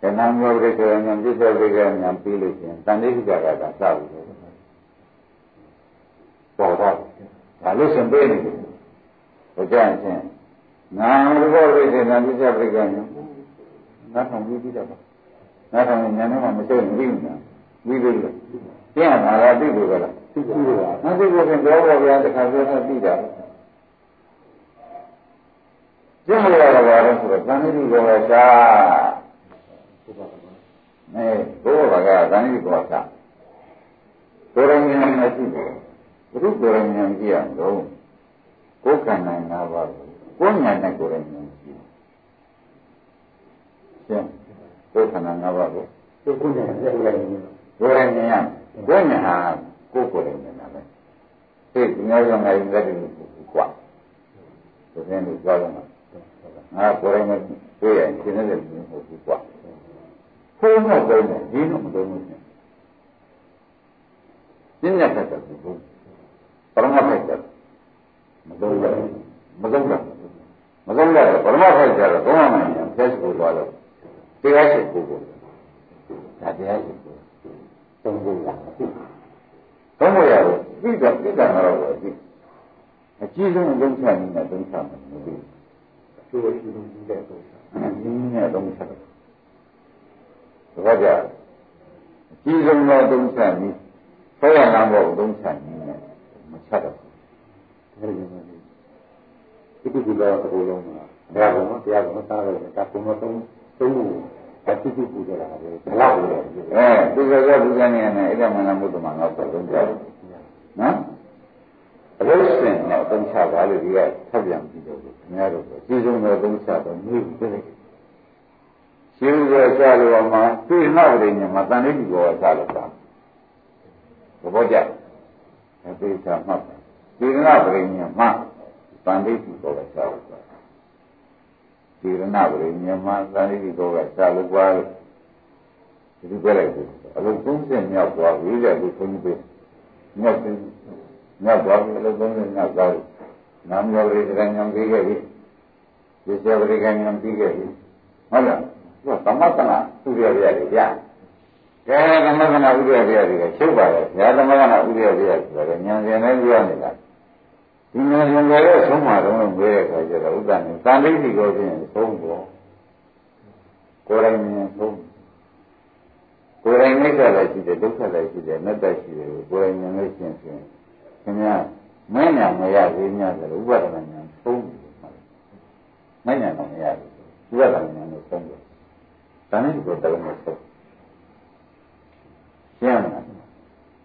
[SPEAKER 2] ကဏ္ဍမျိုးပရိက္ခဏဉာဏ်ပြည့်စုံပရိက္ခဏဉာဏ်ပြီးလို့ရှိရင်တန်တိကကကစဘူးပေါ်တော့ဒါလို့ရှင်ပေးနေတယ်ဘုရားရှင်ငါဘောပရိက္ခဏဉာဏ်ပြည့်စုံပရိက္ခဏဉာဏ်ငါဆောင်ပြီးပြီးတော့ငါဆောင်ဉာဏ်နဲ့မှမစိုးရင်ပြီးနေတာပြီးပြီလို့ပြန်လာတာသိလို့ ကလားသိပြီပါငါသိလို့ပြန်တော့ဘောဗျာတခါပြောတော့ပြီးတာကျင့်လို့ရတာပါလို့ဆိုတော့သံဃိကောသာအဲဘုရားကသံဃိကောသာကိုယ်ရင်းနဲ့ရှိတယ်ဘုရုကိုယ်ရင်းနဲ့ကြည့်ရအောင်ကိုယ်ခန္ဓာ၅ပါးကိုယ်ဉာဏ်နဲ့ကိုယ်ရင်းနဲ့ရှိတယ်ရှင်းကိုယ်ခန္ဓာ၅ပါးကိုကိုယ်ဉာဏ်နဲ့ကိုယ်ရင်းနဲ့ကိုယ်ရင်းနဲ့ကိုယ်ဉာဏ်ဟာ ကိုယ်ကိုယ်ရင်းနဲ့ပဲသိဒီများရောငါရင်လက်တွေကွာဒီနေ့လို့ပြောရမှာငါကိုယ်တိုင်နဲ့တွေ့ရင်ရှင်းနေတဲ့လူမျိုးဟုတ်ဘူးကွာဖုန်းတော့သုံးတယ်ဒီတော့မသုံးဘူးရှင်ပြင်းရတတ်တယ်ဘူးပရမဖိုက်တယ်မသုံးဘူးမသုံးဘူးမသုံးတယ်ပရမဖိုက်ကြတော့ဘုရားမှန်ရင်ဖက်ကိုသွားလို့တရားရှိကိုကိုဒါတရားရှိကိုသုံးဖို့ရ သုံးဖို့ရတယ်ပြီးတော့ပြီးတာတော့အကြည့်အကြည့်ဆုံးလုံးချနေတာလုံးချမှာမပြီးကျိုးရှိလို့ဒီတဲ့တော့ဒီနဲ့တော့မဆက်ဘူးဒါကြအကြည့်ဆုံးတော့သုံးချပြီးဆွဲရလမ်းပေါ်သုံးချပြီးနဲ့မဆက်တော့ဘူးဒါကြည့်ဒီကုသိုလ်တော်ကိုလုံးမှာတရားကောင်တရားကောင်သားတယ်ဒါကုံတော့သုံးသုံးဘူး အတိတ်ပူကြတာပဲဘလောက်လဲအဲသူကကဘုရားနေနဲ့အဲ့ဒါမှလည်းမဟုတ်တော့မှငါ့တော့သုံးကြတယ်နော်အလို့စင်တော့သုံးချပါလို့ဒီကဆက်ပြန်ပြီးတော့ခင်ဗျားတို့အကြီးဆုံးတော့သုံးချတော့မြည်ပြီးတယ်ရှင်းရကြလို့မှသိနောက်တယ်ညမှာတန်လေးဒီကောချလို့တာသဘောကျအသေးချမှတ်ဒီနာပရိညာမှာတန်လေးဒီကောချလို့တာ ဒီနာပရိညာမှာတန်လေးဒီကောချလို့ပါလို့ဒီပြောလိုက်တယ်အလို့သုံးချက်မြောက်သွားပြီလေဒီခွန်ကြီးပဲမြောက်တယ်မြောက်သွားပြီလို့သုံးချက်မြောက်သွားပြီနာမယောဂိတရဉာဏ်ပြီးခဲ့ပြီဒီစေဝရိကဉာဏ်ပြီးခဲ့ပြီဟုတ်လားသူကသမထနာဥရရရတယ်ဗျာကဲသမထနာဥရရရတယ်ချုပ်ပါလေဗျာသမထနာဥရရရတယ်ဆိုတော့ဉာဏ်ရှင်နဲ့ပြောနေတာဒီဉာဏ်ရှင်လည်း ဆုံးမှာတော့မေးတဲ့အခါကျတော့ဥဒ္ဒနဲ့သံသိတိကိုပြင်ဆုံးပေါ်ကိုယ်တိုင်မြင်ဆုံးကိုယ်တိုင်မိစ္ဆာလည်းရှိတယ်ဒုက္ခလည်းရှိတယ်အနတ္တရှိတယ်ကိုယ်တိုင်မြင်လို့ရှင်းရှင်းခင်ဗျာမင်းညာမရသေးများဆိုဥပဒနာညာသုံးတယ်မင်းညာမရဘူးဥပဒနာညာနဲ့သုံးတယ်ဒါနဲ့ဒီကိုတလုံးမဆုံးရှင်းမလား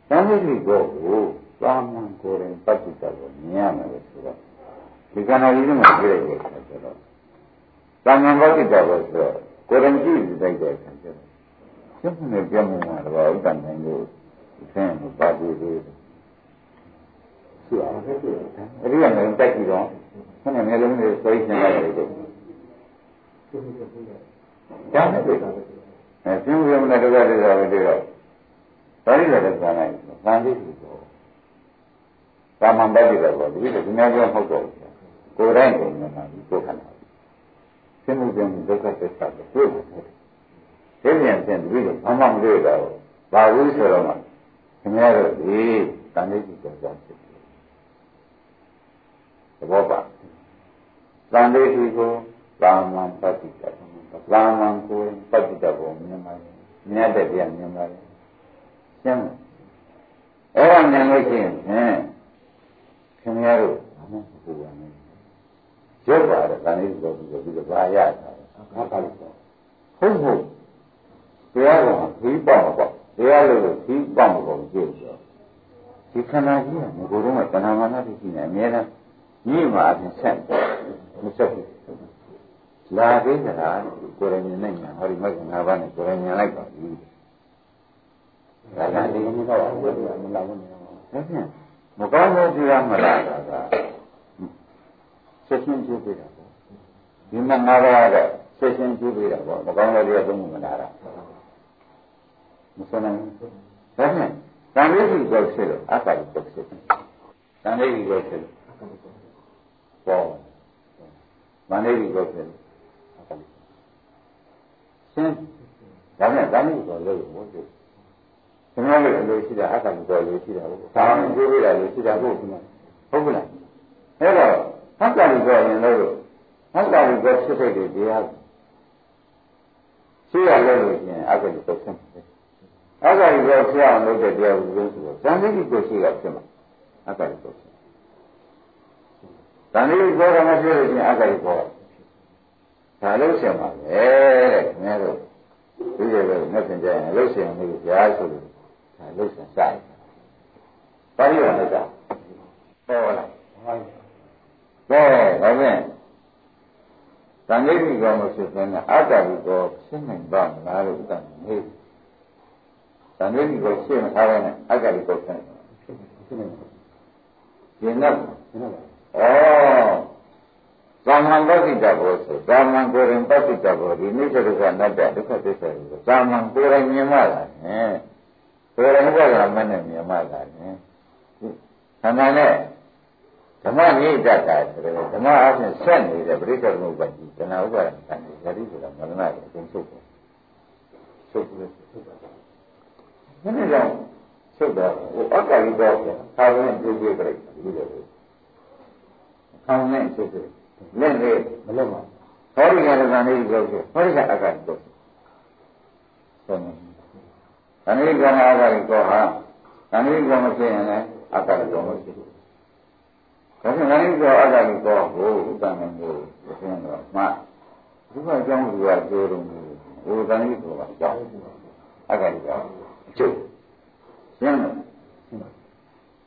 [SPEAKER 2] ဒါနဲ့ဒီကိုကိုသာမန်ကိုယ်ရင်ပဋိတ္တကိုမြင်ရမယ်ဆိုတော့ ဒီကဏ္ဍကြီးမှာပြည့်ရဲ့ဆိုတော့သာမန်ပဋိတ္တကိုဆိုတော့ကိုယ်ရင်ကြည့်ပြီးတိုက်တဲ့အခါကျတော့ရှင်းနေပြမှုမှာတော့ဥဒ္ဒနိုင်လို့ဆင်းမပါဘူးလေရှိအောင်ဖြစ်တယ်။အဲဒီကလည်းတက်ကြည့်တော့ခဏမျိုးလုံးတွေဆွဲရှင်းလိုက်တယ်။ကျောင်းနဲ့တွေ့တာ။အဲရှင်းပြမနဲ့တော့တဲ့တော့ပဲတွေ့တော့ဒါရီလည်းပြန်လိုက်။ဗန်လေးကိုတော့သာမန်ပဲဒီတော့ဒီလိုဒီများပြောမဟုတ်တော့ဘူး။ ကိုယ်တိုင်ကိုယ်နဲ့မှဒီကိုယ်ခန္ဓာ။ရှင်းမှုပြန်ဒုက္ခသစ္စာကိုတွေ့မှာတယ်။ဒီပြန်ပြန်ဒီလိုဘာမှမတွေ့တော့ဘာလို့ဆိုတော့ခင်ဗျားတို့ဒီတန်လေးကိုကြောက်ဖြစ်ဘောပါသံဃိတိကိုသာမန်ပฏิတ္တသာမန်ကိုပฏิတ္တကိုမြင်ပါလေမြင်တဲ့တရားမြင်ပါလေရှင်းမအဲ့ဒါမြင်လို့ရှိရင်ခင်ဗျားတို့ဘာမှမပူပါနဲ့ ရုပ်ပါတယ်သံဃိတိကိုပြီးတော့ပြီးတော့ဘာရတာငါပါလို့ဟုတ်ဟုတ်တရားကခီးပေါ့ပေါ့တရားလို့ခီးပေါ့ပေါ့ကြည့်ဆိုဒီခန္ဓာကြီးကငကိုယ်တော့ကတဏှာမာနတိရှိနေအများနဲ့ညီ့မှာအပြင်ဆက်မဆက်ဘူးလာသေးသလားကိုယ်ရမြင်နိုင်မှာဟောဒီမဂ္ဂင်၅ပါးနဲ့ကိုယ်ရမြင်လိုက်ပါပြီဒါကဒီနေ့တော့အဝတ်မလာဘူးနော်ဒါဖြင့်မကောင်းတဲ့တရားမလာတာက ဆက်ရှင်ဖြစ်နေတာပေါ့ဒီမှာငါးပါးကစချက်ချင်းကျူးပေးတာပေါ့မကောင်းတဲ့တရားသုံးမှုမနာတာမစနိုင်ဘူးဒါနဲ့တန်လေးကြီးကိုဖြစ်လို့အတ္တကိုဖြစ်တန်လေးကြီးကိုဖြစ်လို့ပေါ့တန်လေးကြီးကိုဖြစ်လို့အတ္တရှင်းဒါနဲ့တန်လေးကိုလို့ဘုရားကျွန်တော်လည်းအလိုရှိတာအတ္တကိုလိုရှိတာဟုတ်သာမန်ကျိုးပေးတာလိုရှိတာဟုတ်ဘူးဟုတ်ကလားအဲ့တော့ အတ္တကိုရင်လို့အတ္တကိုဖြစ်တဲ့တရားရှိရလို့ရှိရင်အတ္တကိုဖြစ်တယ်အက္ခရိကောဖြစ်အောင်လုပ်တဲ့တရားကိုလို့ဆိုတော့ဇန်တိကိုရှိတာဖြစ်မှာအက္ခရိကောဖြစ်ဇန်တိကိုကမဖြစ်လို့ရှိရင်အက္ခရိကောဒါလို့ဆင်ပါပဲတဲ့ခင်ဗျားတို့ဒီလိုပဲနဲ့ပြင်ကြရင်လို့ဆင်နေကြရားဆိုလို့ဒါလို့ဆင်စားတယ်ပါဠိတော်နဲ့စားဟောလား ကဲဒါဖြင့်သံဃိကောမဖြစ်တဲ့အတ္တရိကောဖြစ်နိုင်ပါမလားလို့ဥဒ္ဒမေး။ဒါမျိုးကိုရှင်းမထားရနဲ့အက္ခရိကိုဖြစ်နေတယ်။ရှင်းတော့ရှင်းတော့ဩသာမန်ပဋိတဘောဆိုသာမန်ကိုယ်ရင်ပဋိတဘောဒီနိစ္စဒုက္ခနတ္တဒုက္ခသစ္စာကိုသာမန်ကိုယ်ရင်မြင်မှလာနဲ့ကိုယ်ရင်ဘက်ကမနဲ့မြင်မှလာနဲ့ခန္ဓာနဲ့ ဓမ္မမြင့်တတ်တာဆိုတော့ဓမ္မအချင်းဆက်နေတဲ့ပရိစ္ဆေသမုပ္ပါဒ်တဏှာဥပါဒ်တန်တယ်ဇာတိဆိုတာမရဏရဲ့အကုန်ချုပ်တယ်ချုပ်တယ်နည်းနည်းတော့ချုပ်တော့ဟိုအက္ခရီတော့သာဝင်ပြေးပြေးပြလိုက်ဒီလိုပဲခေါင်းနဲ့ချုပ်တယ်လက်နဲ့မလက်ပါဟောဒီကရကနေ့ကြောက်တယ်ဟောဒီကအက္ခရီတော့ဆုံးတယ်။ဒါနည်းကောင်အက္ခရီတော့ဟာဒါနည်းကောင်မဖြစ်ရင်လည်းအက္ခရီတော့မရှိဘူး။ ဒါဆိုဒါနည်းကောင်အက္ခရီတော့ဟိုဥပ္ပန္နကိုသိရင်တော့မှဒီကအကြောင်းကိုပြောတော့ဟိုဒါနည်းကောင်ကအကြောင်းအက္ခရီတော့ကျုပ်ရှင်းလို့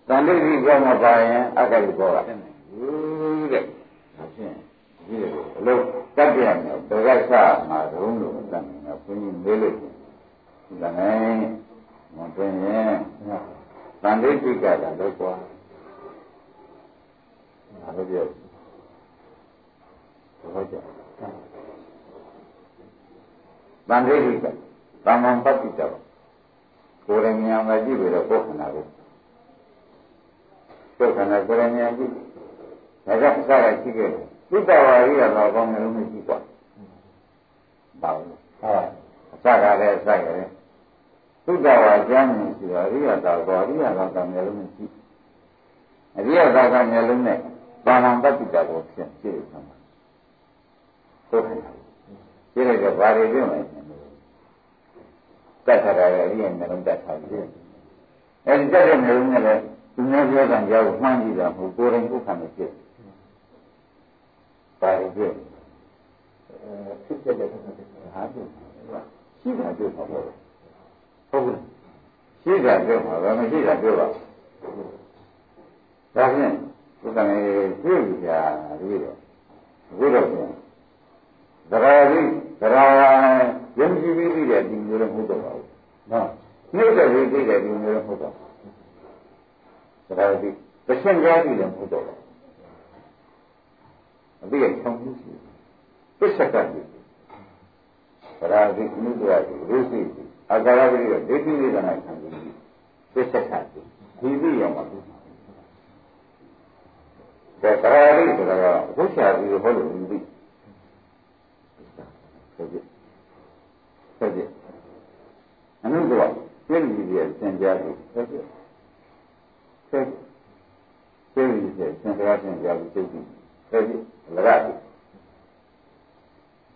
[SPEAKER 2] တန်တိတိကြောမပါရင်အက္ခရိဘောကဘူးတဲ့ဒါဖြင့်ဒီလိုအလို့တတ်ပြရမယ်ဘယ်ကစမှာတုံးလို့တန်တယ်ဘုန်းကြီးမေးလို့ဒါနဲ့မတွင်ရင်တန်တိတိကတာတော့ကွာ ဒါလည်းပြောဟုတ်ကြတန်တိတိကတမ္မန်ပတ္တိတကိုယ်ရဉာဏ်ပဲကြည့်ပြီးတော့ကိုယ်ခန္ဓာကိုကိုယ်ခန္ဓာကိုယ်ရဉာဏ်ကြည့်ဒါကြောင့်အစကရှိခဲ့တယ်သုတ္တဝါရိယတော့ကောင်းတယ်လို့မရှိပါဘူးပါဘူးဟုတ်အစကလည်းအစကလည်းသုတ္တဝါကျမ်းမြင်ရှိတော့ရိယတော်ကောရိယတော်ကောင်းတယ်လို့မရှိအရိယတော်ကောင်းတယ်လို့နဲ့ ဘာမှပတ္တိတာကိုဖြစ်ဖြစ်ရမှာကိုယ်ခန္ဓာရှိတဲ့ကဘာတွေပြောမယ်တတ်ထားတာလည်းအရင်နှလုံးတတ်ထားတယ်။အဲဒီတတ်တဲ့နှလုံးနဲ့လည်းသူများပြောတဲ့ကြောက်မှန်းကြည့်တာမဟုတ်ကိုယ်တိုင်ကိုယ်ခံနေဖြစ်။ပါရဖြစ်။အဲဖြစ်တဲ့ဟာဖြစ်ရှိတာပြောပါဘော။ဟုတ်ဘူး။ရှိတာပြောပါဘာမရှိတာပြောပါ။ဒါဖြင့် ဒီကနေ့တွေ့ကြပြီးတော့အခုတော့ပြန်သရဝိသရယုံကြည်ပြီးသိတဲ့ဒီမျိုးလည်းမဟုတ်တော့ပါဘူးနော်နှိမ့်တဲ့ပြီးသိတဲ့ဒီမျိုးလည်းမဟုတ်တော့ဘူးဒါကြည့်တရှင်းကြားပြီးလည်းမဟုတ်တော့ဘူးအပြည့်ချောင်းမှုရှိပစ္စကတိဒါကြည့်မြတ်စွာဘုရားရုပ်စိတ်အာကာရပရိယဒိဋ္ဌိနိဒနာခံပြီးပစ္စကတိဒီသိရမှာဘူး ဒါသာရိဆိုတာကဘုရားကြီးဟောလို့ဒီသိဟုတ်ပြီဆက်ပြအနုတော့ပြည့်ရည်ရဲ့သင်ကြားပြီးဆက်ပြဆက်ပြည့်ရည်ရဲ့သင်ကြားသင်ကြားပြီးသိပြီဆက်ပြလရပြီ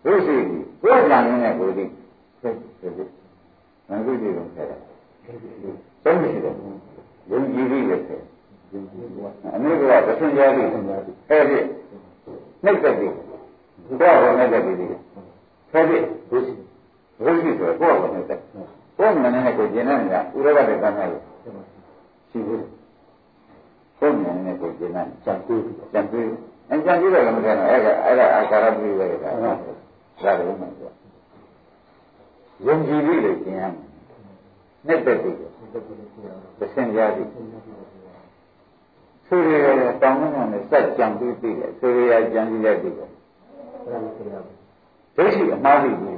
[SPEAKER 2] ဘုရှိကြီးဘုရားနဲ့ကိုဒီဆက်ဆက်ပြငါတို့ဒီလိုဆက်တာသုံးရှိတယ်ယုံကြည်ပြီးလည်းဆက် အနုတော့သင်ကြားပြီးအဲ့ဒီနှိမ့်သက်ပြီးတော့နှိမ့်သက်ပြီးဆက်ပြဘုရှိဘုရှိဆိုတော့ကိုယ့်ဘာနဲ့တက်ကိုယ့်မနဲ့နဲ့ကိုကျင်တဲ့နေရာဥရကတဲ့ကံနဲ့ရှိဘူးကိုယ့်မနဲ့ကိုကျင်တဲ့ကြံတွေးကြံတွေးအကြံတွေးတယ်လည်းမကဲတော့အဲ့ဒါအဲ့ဒါအာကာရပြိဝေကဒါဒါလည်းမှဆိုယုံကြည်ပြီးလေကျင်ရမယ်နဲ့တက်ပြီးသစင်ကြသည် ဆိုရတဲ့တောင်းမှန်းနဲ့စက်ကြံပြီးပြီးတယ်ဆိုရကြံပြီးလိုက်ပြီးတယ်တဒိဋ္ဌိအမှားသိကို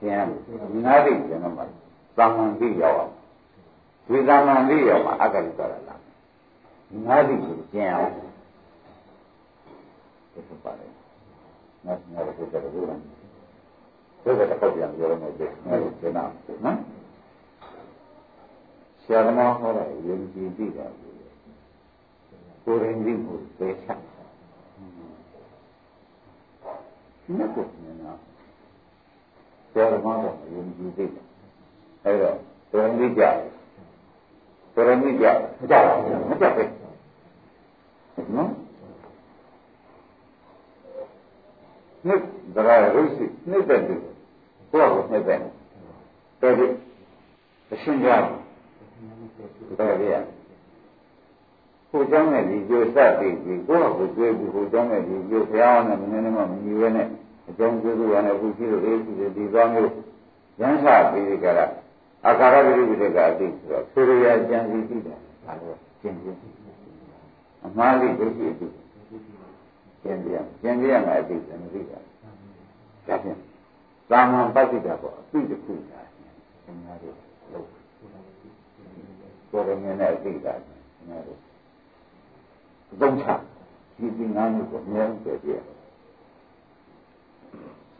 [SPEAKER 2] ကျန်ဒီငါးသိကျန်တော့မှသာမန်သိရောက်အောင်ဒီသာမန်သိရောက်မှအက္ခလိသွားတာလားငါးသိကိုကျန်အောင်ဒီလိုပါတယ်ငါငါတို့ကတော့ဘုရားဘုရားတော့ပြန်ပြောရမယ်ဒီငါတို့ကျန်အောင်နော်ဆရာသမားဟောတဲ့ယဉ်ကျေးသိတာ ကိုယ်ရင်သိဖို့သိချင်မြတ်ကိုမြင်တာဆရာသမားကယဉ်ကျေးသိတယ်အဲ့တော့ကိုယ်ရင်သိကြတယ်ကိုယ်ရင်သိကြမကြဘူးမကြဘူးနော်နှစ်ဒရာရုပ်စိနှစ်သက်တယ်ကိုယ့်ကိုနှစ်သက်တယ်တော်ပြီအရှင်းကြတယ်ဗျာကို เจ้าနဲ့ဒီကျိုးစပြီးပြီးကိုယ့်ကိုတွေ့ပြီးကိုเจ้าနဲ့ဒီကျိုးဘုရားနဲ့မင်းနဲ့မှမညီရဲနဲ့အကြောင်းကျိုးရနဲ့ခုရှိလို့အေးရှိတယ်ဒီသွားမျိုးရမ်းစပြီးကြတာအာကာရပိဋကကအသိဆိုတော့ဆိုရရကြံစီပြီးတယ်ဒါလို့ကျင့်ကျင့်အမှားလေးဒုက္ခအသိကျင့်ပြန်ကျင့်ပြန်မှာအသိတယ်မသိတာဒါဖြင့်သာမန်ပဋိဒါပေါ့အသိတစ်ခုသာသင်္ဃာတို့လို့ကိုယ်ရင်းနဲ့အသိတာသင်္ဃာတို့ သုံးချဒီဒီငါးမျိုးကိုအများကြီးပြည့်ပြည့်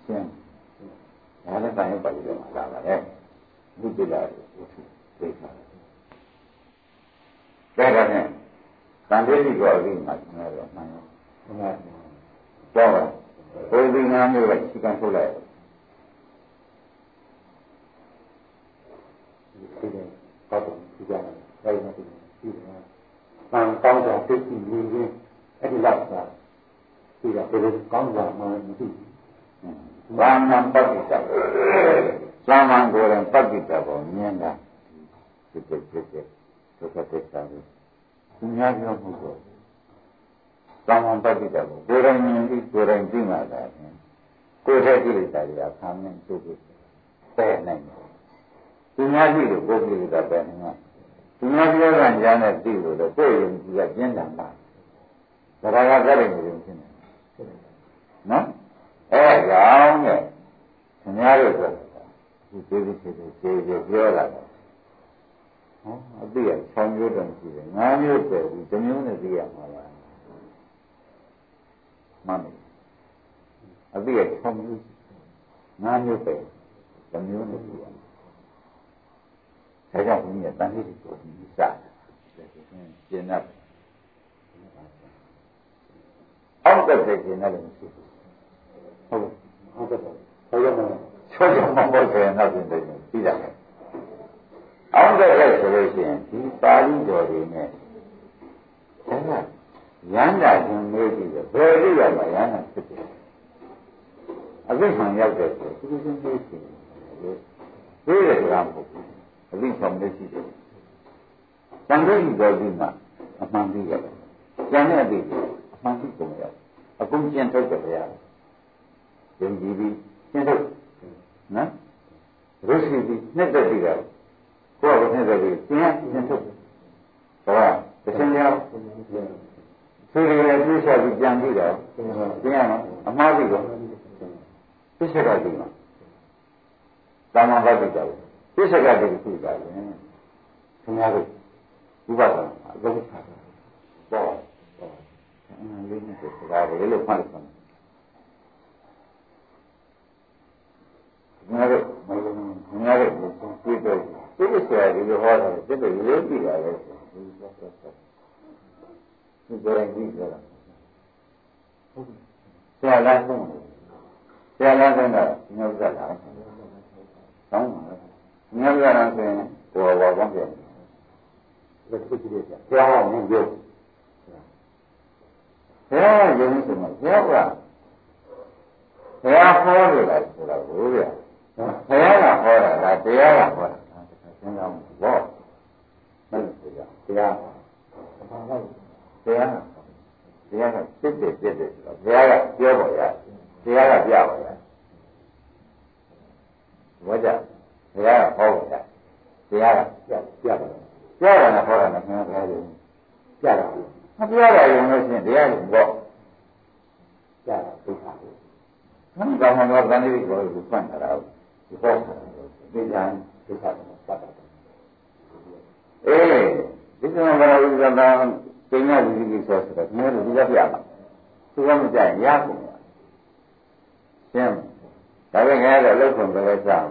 [SPEAKER 2] ရှင်းဒါလည်းတိုင်းပါလိမ့်မယ်လာပါရဲ့ဘုဒ္ဓလာကိုဝိသုသိတာဒါကနဲ့သံဃိကောအပြီးမှာကျွန်တော်မှန်ရောမှန်ပါကြောက်ပါဘုရားငါးမျိုးပဲရှိကံထုတ်လိုက်ဒီလိုတော့ဒီကြတယ်ဒါမှမဟုတ်ဒီလို မှန်ကောင်းတာသိသိမြင်ချင်းအဲ့ဒီလောက်ကဒီကဘယ်လိုကောင်းတာမှမသိဘူးဘာမှပဋိစ္စသာမန်ကိုယ်ရင်ပဋိစ္စကိုမြင်တာဖြစ်ဖြစ်ဖြစ်ဖြစ်ဒုက္ခသစ္စာကိုသူများပြောမှုကိုသာမန်ပဋိစ္စကိုကိုယ်ရင်မြင်ပြီးကိုယ်ရင်သိမှသာကိုယ်ထဲကိလေသာတွေကဆမ်းနေသူ့ကိုပယ်နိုင်တယ်သူများရှိလို့ကိုယ်ကိလေသာပယ်နိုင်မှာ သူများပြောတာကြားနဲ့သိလို့တော့ကိုယ်ရင်ကြီးကပြင်းတယ်မှာဒါကကြတယ်နေတယ်ဖြစ်နေနော်အဲကြောင့်နဲ့ခင်ဗျားတို့ကဒီသေးသေးသေးသေးသေးပြောလာတယ်ဟောအတိအချောင်းမျိုးတော့ရှိတယ်ငါးမျိုးပဲဒီတစ်မျိုးနဲ့သိရမှာလားမှန်တယ်အတိအချောင်းမျိုးငါးမျိုးပဲတစ်မျိုးနဲ့သိရမှာ ဒါကြောင့်ဘုရားတန်ခါးကိုဒီစတာကျင့်တတ်အောက်ကတည်းကလည်းမရှိဘူးဟုတ်ဟုတ်ကဲ့ဆောရမဆောရမဘောဆိုရင်တော့ပြင်တယ်ပြီးတာအောက်ကတည်းဆိုလို့ရှိရင်ဒီပါဠိတော်တွေနဲ့ဒါကရန်တာရှင်မေးကြည့်တယ်ဘယ်လိုရမှာရန်တာဖြစ်တယ်အသိမှန်ရောက်တယ်ဆိုသူချင်းမေးကြည့်တယ်ဒီရကမဟုတ်ဘူး အသိဆောင်လို့ရှိတယ်တန်ခိုးဤတော်ဒီမှာအမှန်သိရတယ်ကျန်တဲ့အသိအမှန်သိကုန်ရတယ်အကုန်ကျင့်ထုတ်တယ်ဗျာယုံကြည်ပြီးကျင့်ထုတ်နော်ရုပ်ရှိပြီးနှစ်သက်ပြီးတော့ကိုယ့်ကိုနှစ်သက်ပြီးကျင့်ကျင့်ထုတ်ဟောတစ်ချိန်ရောက်သူတွေလည်းပြည့်စုံပြီးကြံပြီးတော့ကျင့်ရမှာအမှားပြီးတော့ပြည့်စုံတာဒီမှာသာမန်ဘတ်ပြီးတော့ ပြည့်စုံတာဒီခုတာလေခင်ဗျားတို့ဥပဒနာအကုန်ချတာပေါ့အင်းလေးနဲ့ဆိုတာလေလို့ဖတ်လို့ငါတို့မလုံးငါတို့ပြည့်တော့ပြည့်စရာဒီလိုဟောတာပြည့်တယ်ရေးကြည့်ပါလေဒီလိုဆက်ဆက်ဒီကြရင်ကြည့်ကြတာဆရာလားဆုံးဆရာလားဆုံးတော့ညောက်ကြတာဆောင်းပါညော က်ကြတာဆိုရင်ဟောဘောကောင်းပြန်ဒီလိုကြည့်ရဆရာကလည်းရုပ်ဆရာကရုပ်ဆိုမှဆရာကဘုရားဟောလို့လားဆိုတာကိုဗျာဘုရားကဟောတာလားတရားကဟောတာလားစဉ်းစားမှုပေါ့မဟုတ်ဘူးတရားတရားတရားတရားကစစ်တယ်ပြည့်တယ်ဆိုတော့ဘုရားကပြောပေါ်ရတရားကပြပေါ်ရဘောကြ ဘုရားကဟောပေါ်ရတရားကပြပြပါပြတာနဲ့ဟောတာနဲ့ခင်ဗျားပြောတယ်ပြတာမပြတာရင်လို့ရှိရင်တရားကိုပေါ့ပြတာဒုက္ခကိုဟမ်ကောင်းတော့တန်လေးကိုကိုဖွင့်တာတော့ဒီပေါ်တာဒီကြံဒုက္ခတော့ပတ်တာအေးဒီကံဘာလို့ဒီကံကျင်းရဝိသိကိစ္စဆိုတော့ဒီလိုဒီကပြမှာသူကမကြရင်ရကုန်ပါရှင်းဒါပေမဲ့လည်းလောက်ခွန်ပဲကြအော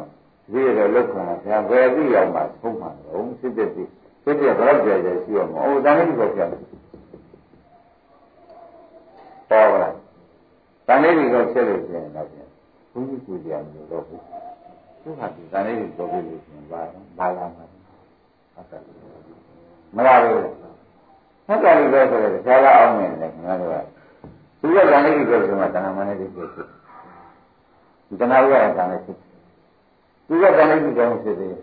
[SPEAKER 2] င်ဒီလိုလောက်ခွန်တာဘယ်ဘယ်ပြီးရောက်မှသုံးမှာတော့စစ်တဲ့ဒီစစ်တဲ့ဘယ်တော့ကြရရှိရမှာအိုးတန်လေးကိုပြတယ်ပေါ်ပါလားတန်လေးကိုဖြစ်လို့ရှိရင်တော့ဘုန်းကြီးကိုကြရမျိုးတော့ဘူးသူကဒီတန်လေးကိုပြောပြလို့ရှိရင်ဘာဘာလာမှာဟုတ်ကဲ့မရဘူးဟုတ်ကဲ့လို့ပြောဆိုတော့ဆရာကအောင်နေတယ်ငါတို့ကသူကတန်လေးကိုပြောဆိုမှတဏှာမနဲ့ဒီကိုဖြစ်ဒီတဏှာရတဲ့တန်လေးဖြစ် သူကတန်လေးကိုကြောင်းဖြစ်တယ်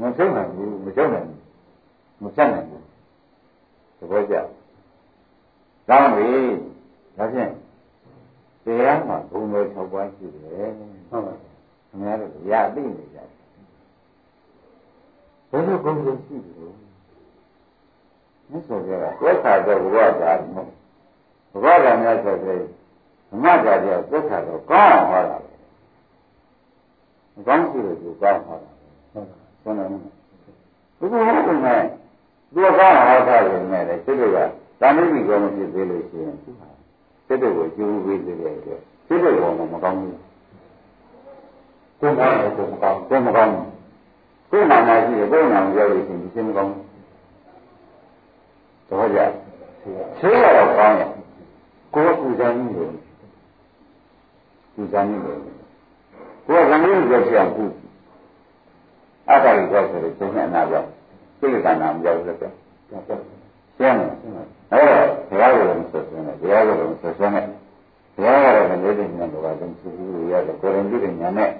[SPEAKER 2] မဆုံးနိုင်ဘူးမဆုံးနိုင်ဘူးမဆက်နိုင်ဘူးသဘောကျကောင်းပြီဒါဖြင့်တရားမှာဘုံတော်၆ပါးရှိတယ်ဟုတ်ပါဘူးခင်ဗျားတို့ရာသိနေကြတယ်ဘယ်လိုဘုံတော်ရှိတယ်မြတ်စွာဘုရားကသက်ခါတော့ဘုရားသာမဟုတ်ဘုရားကမြတ်စွာဘုရားဓမ္မကြာကျသက်ခါတော့ကောင်းအောင်ဟောတာ ပဲကောင်းရှိလို့သူကောင်းဟောတာဟုတ်ပါဘူးဆုံးတယ်ဘုရားကလည်းသူကကောင်းဟောတာပဲနဲ့လေစိတ်တွေကတာမိမိကောမဖြစ်သေးလို့ရှိရင်စိတ်တွေကိုကျိုးပေးသေးတယ်အတွက်စိတ်တွေကမကောင်းဘူးကိုယ်ကောင်းတယ်ကိုယ်မကောင်းကိုယ်မကောင်းကိုယ်နာနာရှိတယ်ကိုယ်နာမပြောလို့ရှိရင်ဒီစိတ်မကောင်းတော့ကြဆေးရတော့ကောင်းတယ်ကိုယ်ကကူစားနေတယ်ကူစားနေ တယ်ကိုယ်ကလည်းကြောက်ကြအောင်ကူအတ္တကြီးကြောက်ဆိုတော့ကျင်းနေအနာကြောက်စိတ်ကနာမကြောက်လို့ကြောက်ရှင်းတယ်အဲ့တော့ဘုရားကိုလည်းဆက်ဆွဲတယ်ဘုရားကိုလည်းဆက်ဆွဲတယ်ဘုရားကတော့လည်းနေတဲ့ဉာဏ်တော်ကလည်းသူ့ကိုရတယ်ကိုယ်ရင်ကြည့်တဲ့ဉာဏ်နဲ့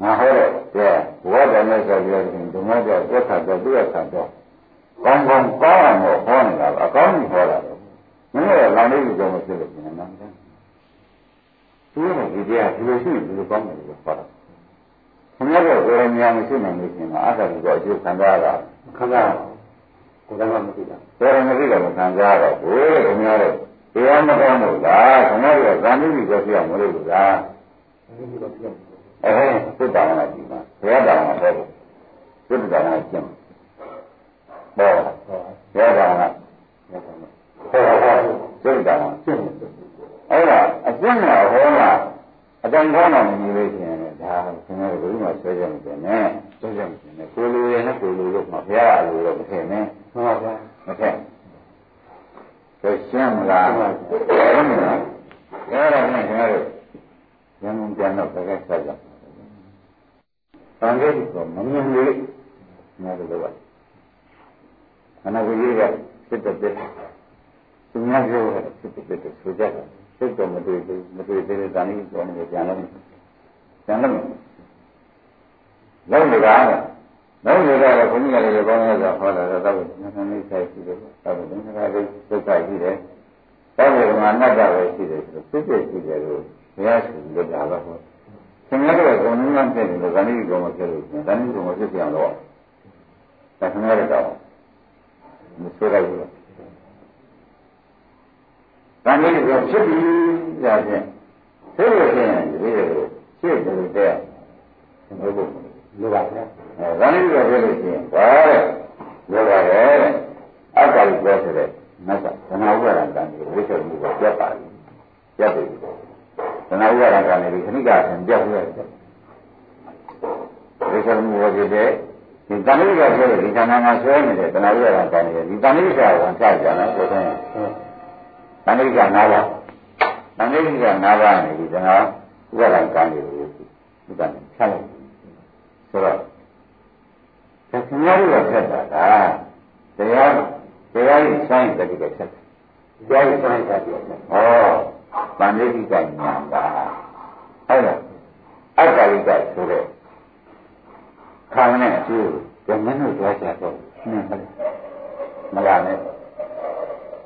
[SPEAKER 2] ငါဟောတဲ့ကဲဘဝတည်းနဲ့ဆိုပြီးတော့ဒီမောကြောက်သက်ခါတော့သူ့ရခါတော့ကောင်းကောင်းကောင်းအောင်ဟောနေတာအကောင်းကြီးဟောတာတော့မင်းတို့ကလောင်လေးကိုမဖြစ်လို့ပြင်နေတာ သူကဒီတရားဒီလိုရှိဒီလိုကောင်းတယ်လို့ဟောတာခင်ဗျားတို့ကိုယ်ရင်ဉာဏ်မရှိနိုင်လို့ရှိရင်အတ္တကြီးတော့အကျိုးခံစားရတာခံစားရကိုယ်ကမှမသိတာဘယ်လိုမသိတော့မခံစားတော့ဘူးခင်ဗျားတို့တရားမကောင်းလို့လားခင်ဗျားတို့ကဇာတိကြီးကိုပြရမလို့လားအဲသုတ္တဝါကြီးမှာဘယ်တော်မှာဟောသုတ္တဝါကျင့်ဘောဘယ်တော်မှာဟောသုတ္တဝါကျင့်အဲ့ဒါအ ကျင့်ကဟောတာအတန်ကောင်းတာမမြင်လို့ရှိရင်ဒါခင်ဗျားတို့ဘယ်လိုမှဆွဲကြမတင်နဲ့ဆွဲကြမတင်နဲ့ကိုလိုရနဲ့ကိုလိုရုပ်မှာဘုရားအလိုတော့မထင်နဲ့ဟုတ်ပါဘူးမထင်ဆိုရှင်းမလားရှင်းမလားအဲ့ဒါနဲ့ခင်ဗျားတို့ရန်ကုန်ပြန်တော့ဘယ်ကဆက်ကြ။တန်လေးကမမြင်လို့ငါတို့ကခန္ဓာကိုယ်ကြီးကစစ်တဲ့တဲ့သူများပြောတာစစ်တဲ့တဲ့ဆိုကြတယ် စိတ်တော့မတွေ့ဘူးမတွေ့သေးတဲ့တန်လေးကိုလည်းပြန်လို့ပြန်လို့လုံးနေတာလုံးနေတာကဘုန်းကြီးကလည်းကောင်းရတာဟောတာတော့တော့နည်းနည်းဆိုင်ရှိတယ်တော့ဘုန်းကြီးကလည်းဒုက္ခရှိတယ်တောင်းတယ်မှာအနတ္တပဲရှိတယ်ဆိုစစ်စစ်ရှိတယ်လို့ဘုရားရှင်လွတ်တာပါဟောခင်ဗျားတို့ကဘုံနည်းနဲ့ဖြစ်တယ်ဇာတိကောင်မဖြစ်လို့ဇာတိကောင်မဖြစ်ပြန်တော့ဒါခင်ဗျားတို့တော့မဆိုးရဘူး ဇာတိကောင်ဖြစ်ပြီကြာချင်းသိလို့ရှိရင်ဒီလိုရှေ့တူတဲ့ဘုရားလိုပါဗျာအဲဇာတိကောင်ဖြစ်လို့ရှိရင်ဘာလဲလိုပါတယ်အတ္တကိုပြောဆိုတဲ့မတ်ကသနာဥပါဒံတန်ကိုဝိသေမှုကိုပြတ်ပါပြီပြတ်ပြီသနာဥပါဒံကနေပြီးခဏကဆင်ပြတ်ပြရတယ်ဝိသေမှုဝဖြစ်တဲ့ဒီတဏှိကဆိုတဲ့ဒီခန္ဓာမှာဆွဲနေတဲ့သနာဥပါဒံကနေဒီတဏှိကဝန်ချကြတယ်ဆိုတော့ တဏှိက၅ပါးတဏှိက၅ပါးနေပြီးသနာဥပါဒံကနေပြီးဒီကနေ့ဖြတ်လိုက်ဆိုတော့ဒါခင်ဗျားတို့ကဖြတ်တာကတရားတရားကြီးဆိုင်တဲ့ကိစ္စဆက်တရားကြီးဆိုင်တဲ့ကိစ္စဩဗန္ဓိတိကညာကအဲ့ဒါအတ္တရိကဆိုတဲ့ခံနဲ့အကျိုးကမင်းတို့ကြွားချတော့နင်းမလားနဲ့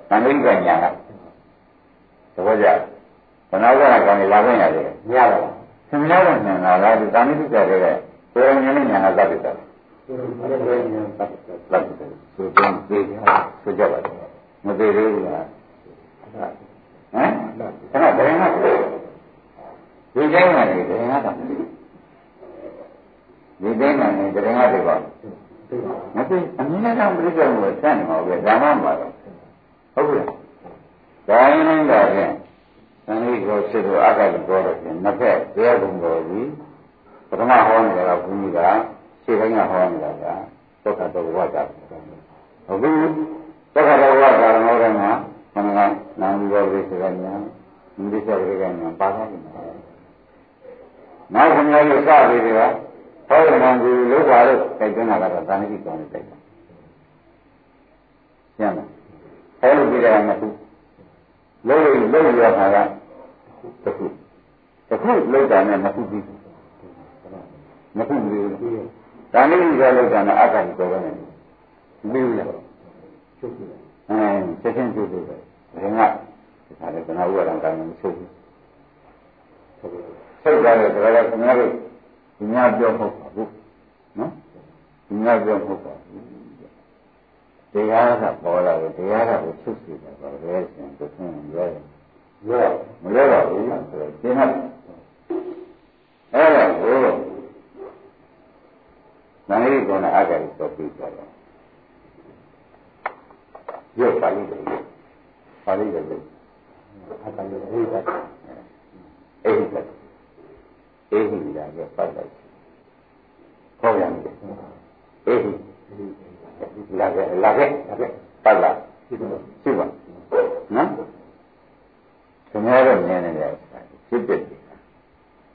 [SPEAKER 2] ဗန္ဓိတိကညာက သဘောကျဘဏ္ဍာကကံလာခွင့်ရတယ်မရပါဘူးသင်္ကြန်ကညာကလားဒီတာမိတိကတဲ့ကိုယ်ရင်းနဲ့ညာကသတ်ပြတယ်လက်ဆိုတော့သိကြဆိုကြပါတော့မသိသေးဘူးလားဟမ်ခဏဘယ်မှာဒီတိုင်းမှာနေဘယ်မှာတော့ဒီတိုင်းမှာနေဘယ်မှာတွေပါမသိအမြဲတမ်းပြိဿကိုစမ်းနေမှာပဲဒါမှမဟုတ်ဟုတ်ကဲ့ ဒါရင်လည်းဒါဖြင့်သံဃိကိုစစ်တို့အကလည်းပြောတော့ဖြင့်နှစ်ဖက်တရားကုံတော်ကြီးပထမဟောနေတာကဘုရားကရှေ့ပိုင်းကဟောနေတာကသုခတောဝါဒအခုသုခတောဝါဒတော်ထဲမှာမနကနာမီဘောဝိသေကညာမိစ္ဆာဝိကညာပါသွားတယ်နောက်ခင်ဗျားတို့စပြီးတွေကဟောရမှန်ကိုလို့ပါလို့တိုက်တွန်းတာကတော့သံဃိကောင်းနေတိုက်တာရှင်းလားဟောလို့ပြတယ်မဟု တ်လို့လို့ရတာကတခုတခုလောက်တာနဲ့မဟုတ်ဘူးမဟုတ်ဘူးဒါနဲ့ဒီကလောက်တာနဲ့အကန့်ကြောပဲနဲ့မပြီးဘူးလားချုပ်ပြီအဲချက်ချင်းချုပ်ပြီပဲဒါကဒါလည်းကနာဥရံကံမချုပ်ဘူးချုပ်တယ်ဆိုတော့ခင်ဗျားတို့ဒီများပြောဖို့ပါဘူးနော်ဒီများပြောဖို့ပါဘူး တရားကပေါ်လာတယ်တရားကကိုချုပ်စီတယ်ပါပဲရှင်သူကရဲရဲမလဲပါဘူးဆိုတော့ဒီမှာအဲ့ဒါကိုနိုင်ရီကောနာအကြိုက်တော့ပြီးကြတယ်ရုပ်ပါဠိတယ်ပါဠိတယ်အတန်ရအေးကအေးကအေးဟိလာကပတ်လိုက်ခေါ်ရတယ်အေးဟိလာခဲ့ လာခဲ့လာခဲ့ပတ်လာရှိပါရှိပါနော်ခင်ဗျားတို့မြင်နေတယ်ဖြစ်ဖြစ်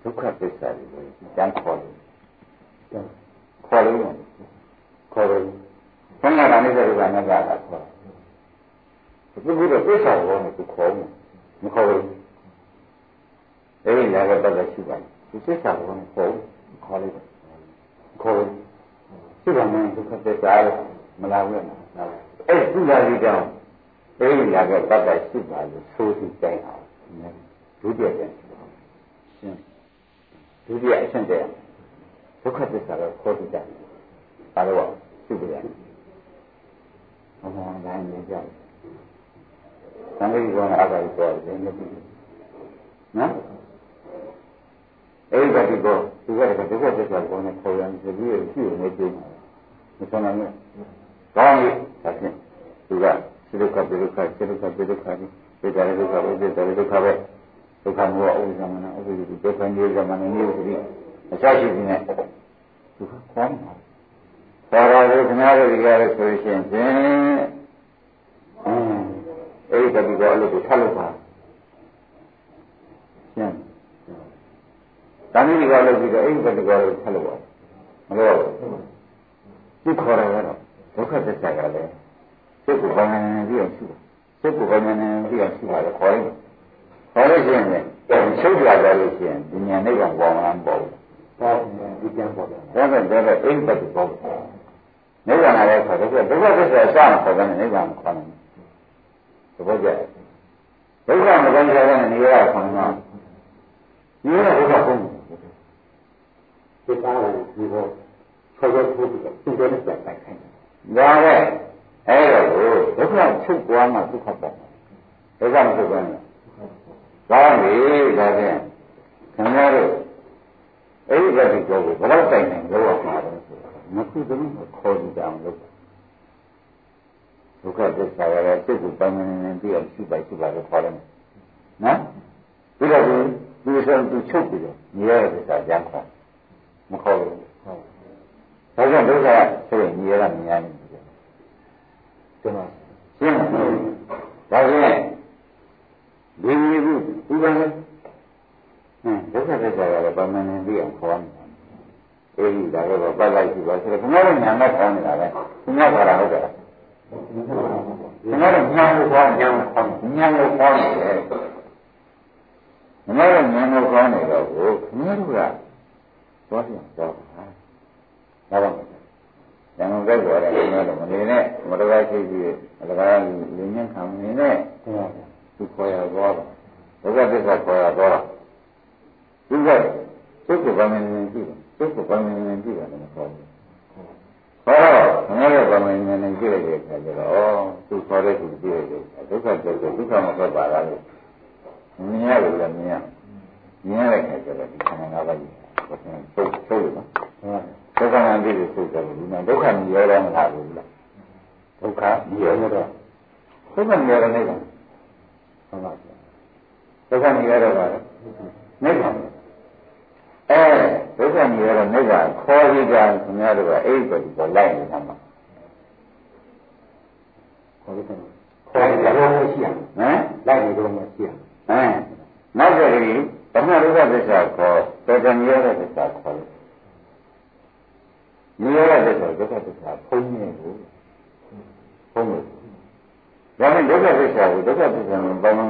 [SPEAKER 2] ဒုက္ခသစ္စာတွေကိုကျမ်းခေါ်လို့ခေါ်လို့ခေါ်လို့ဘုရားကလည်းဒီကနေ့ကခေါ်ဒီလိုတော့သစ္စာကိုလည်းသူခေါ်မယ်မခေါ်ဘူးအဲဒီလည်းပဲပတ်သက်ရှိပါတယ်ဒီသစ္စာကိုလည်းခေါ်ခေါ်လိုက်ခေါ် ရှိပါမယ်ဒုက္ခသစ္စာမလာဘူးလားအဲ့ဒီလာပြီးတော့အဲဒီလည်းပဲပတ်သက်ရှိပါလို့ဆိုသူတိုင်းအောင်ဒုတိယပြန်ရှင်းဒုတိယအဆင့်တည်းဒုက္ခသစ္စာကိုခေါ်ကြည့်တယ်ဒါတော့ရှိပြရတယ်ဘုရားတိုင်းနေကြတယ်သံဃာကြီးကအကာကြီးပေါ်တယ်မသိဘူးနော်အဲ့ဒီကတိကိုသူကတည်းကဒုက္ခသစ္စာကိုနဲ့ခေါ်ရရင်ဒီလိုရှိနေကြည့် မဆုံးနိုင်ဘူးကောင်းပြီဒါဖြင့်သူကစိဒုက္ခပိဒုက္ခစိဒုက္ခပိဒုက္ခဒီဒါရဒုက္ခဝိသေဒါရဒုက္ခပဲဒုက္ခမောဥစ္စာမနာဥပ္ပိဒုက္ခညေဇမနာနိဝိသတိအစရှိနေတယ်သူကခေါင်းမှာဘာသာရေးခင်ဗျားတို့ဒီကားလို့ဆိုရှင်ဖြင့်အင်းအဲ့ဒီတတိကအလုပ်ကိုထပ်လုပ်ပါရှင်းတဏှိဒီကအလုပ်ပြီးတော့အဲ့ဒီတတိကအလုပ်ထပ်လုပ်ပါမလို့ ဒီခေါ်ရတော့ဒုက္ခသစ္စာကလည်းစိတ်ကိုဘာမှမပြီးအောင်ရှိတယ်စိတ်ကိုဘာမှမပြီးအောင်ရှိပါလေခေါ်ရင်ခေါ်လို့ရှိရင်လည်းချုပ်ပြသွားလို့ရှိရင်ဒီဉာဏ်နဲ့ကပေါ်မှာမပေါ်ဘူးပေါ်ဒီကျန်ပေါ်တယ်ဒါပဲဒါပဲအိမ်ပတ်ပေါ်နိဗ္ဗာန်လည်းခေါ်တယ်ဒုက္ခသစ္စာစမှာခေါ်တယ်နိဗ္ဗာန်ခေါ်တယ်သဘောကျဒုက္ခမကောင်းကြတဲ့နေရာဆံတော့ဒီရဒုက္ခကုန်ဒီကားကိုဒီဘောဆောက်ရ ဖို့ဒီသူတွေနဲ့ပြန်ဆိုင်ခိုင်းဒါပဲအဲ့တော့ဒုက္ခချုပ်သွားမှဒုက္ခပေါ့ဒုက္ခမချုပ်ဘူးကောင်းပြီဒါဖြင့်ခင်ဗျားတို့အဲ့ဒီကတိကိုဘယ်တော့တိုင်နိုင်လို့ရမှာလဲဆိုတော့မခုတည်းခေါ်ကြည့်ကြအောင်လို့ဒုက္ခသစ္စာရတဲ့စိတ်ကိုပိုင်းနေနေပြီးအောင်ရှိပါရှိပါလို့ခေါ်တယ်နော်ပြီးတော့ဒီဒီဆိုသူချုပ်ပြီးတော့ညီရတဲ့သစ္စာကြမ်းခေါ်မခေါ်ဘူး ဒါကြောင့်ဒုက္ခဆိုရင်ညီရတာမြင်ရနေတယ်ကျွန်တော်ရှင်းတယ်ဒါဖြင့်ဒီဒီခုဥပဒေဟမ်ဒုက္ခသစ္စာရတဲ့ပိုင်းနေပြီးအောင်ခေါ်နေတာအဲဒီဒါကတော့ပတ်လိုက်ပြီပါဆိုတော့ဘုရားကညာမဲ့ခေါ်နေတာပဲဘုရားခေါ်တာဟုတ်တယ်ကျွန်တော်တို့ညာလို့ခေါ်ညာလို့ခေါ်ညာလို့ခေါ်နေတယ်ကျွန်တော်တို့ညာလို့ခေါ်နေတော့ကိုခင်ဗျားတို့ကသွားပြန်တော့ပါ ဒါပါဉာဏ်ကိုကြောက်ရတယ်ခင်ဗျားတို့မနေနဲ့မတော်ရှိပြီးအလကားလူညံ့ခံနေနဲ့သူခေါ်ရတော့ဘုရားသစ္စာခေါ်ရတော့သူကသူ့ကိုဗမာနေကြည့်သူ့ကိုဗမာနေကြည့်တယ်မခေါ်ဘူးဟောငါရဲ့ဗမာဉာဏ်နဲ့ကြည့်လိုက်တဲ့အခါကျတော့သူခေါ်တဲ့သူကြည့်လိုက်တဲ့ဒုက္ခကြောင့်ဒုက္ခမထွက်ပါလားလို့မြင်ရတယ်လည်းမြင်ရမြင်ရတဲ့ခါကျတော့ဒီခန္ဓာငါးပါးကြီးဘယ်နဲ့သုတ်သုတ်လို့နော် ဒုက္ခနာတိကိုသုတ်တယ်ဒီမှာဒုက္ခမြင်ရတော့မလားဘူးလားဒုက္ခမြင်ရတော့ဒုက္ခမြင်ရတဲ့နိဗ္ဗာန်ဟုတ်ပါဘူးဒုက္ခမြင်ရတော့ပါနိဗ္ဗာန်အဲဒုက္ခမြင်ရတော့နိဗ္ဗာန်ခေါ်ပြီးကြခင်ဗျားတို့ကအဲ့ဒီပေါ်လိုက်နေတာမှာခေါ်ပြီးခေါ်ပြီးတော့ရှိရဟမ်လိုက်နေတော့မရှိရဟမ်နောက်ကြည့်ဓမ္မဒုက္ခသစ္စာခေါ်တော်တော်မြဲတဲ့သစ္စာခေါ် လို့မြဲတဲ့သစ္စာဒုက္ခသစ္စာဖုံးနေကိုဖုံးလို့ဒါနဲ့ဒုက္ခသစ္စာကိုဒုက္ခသစ္စာကိုဘာမှ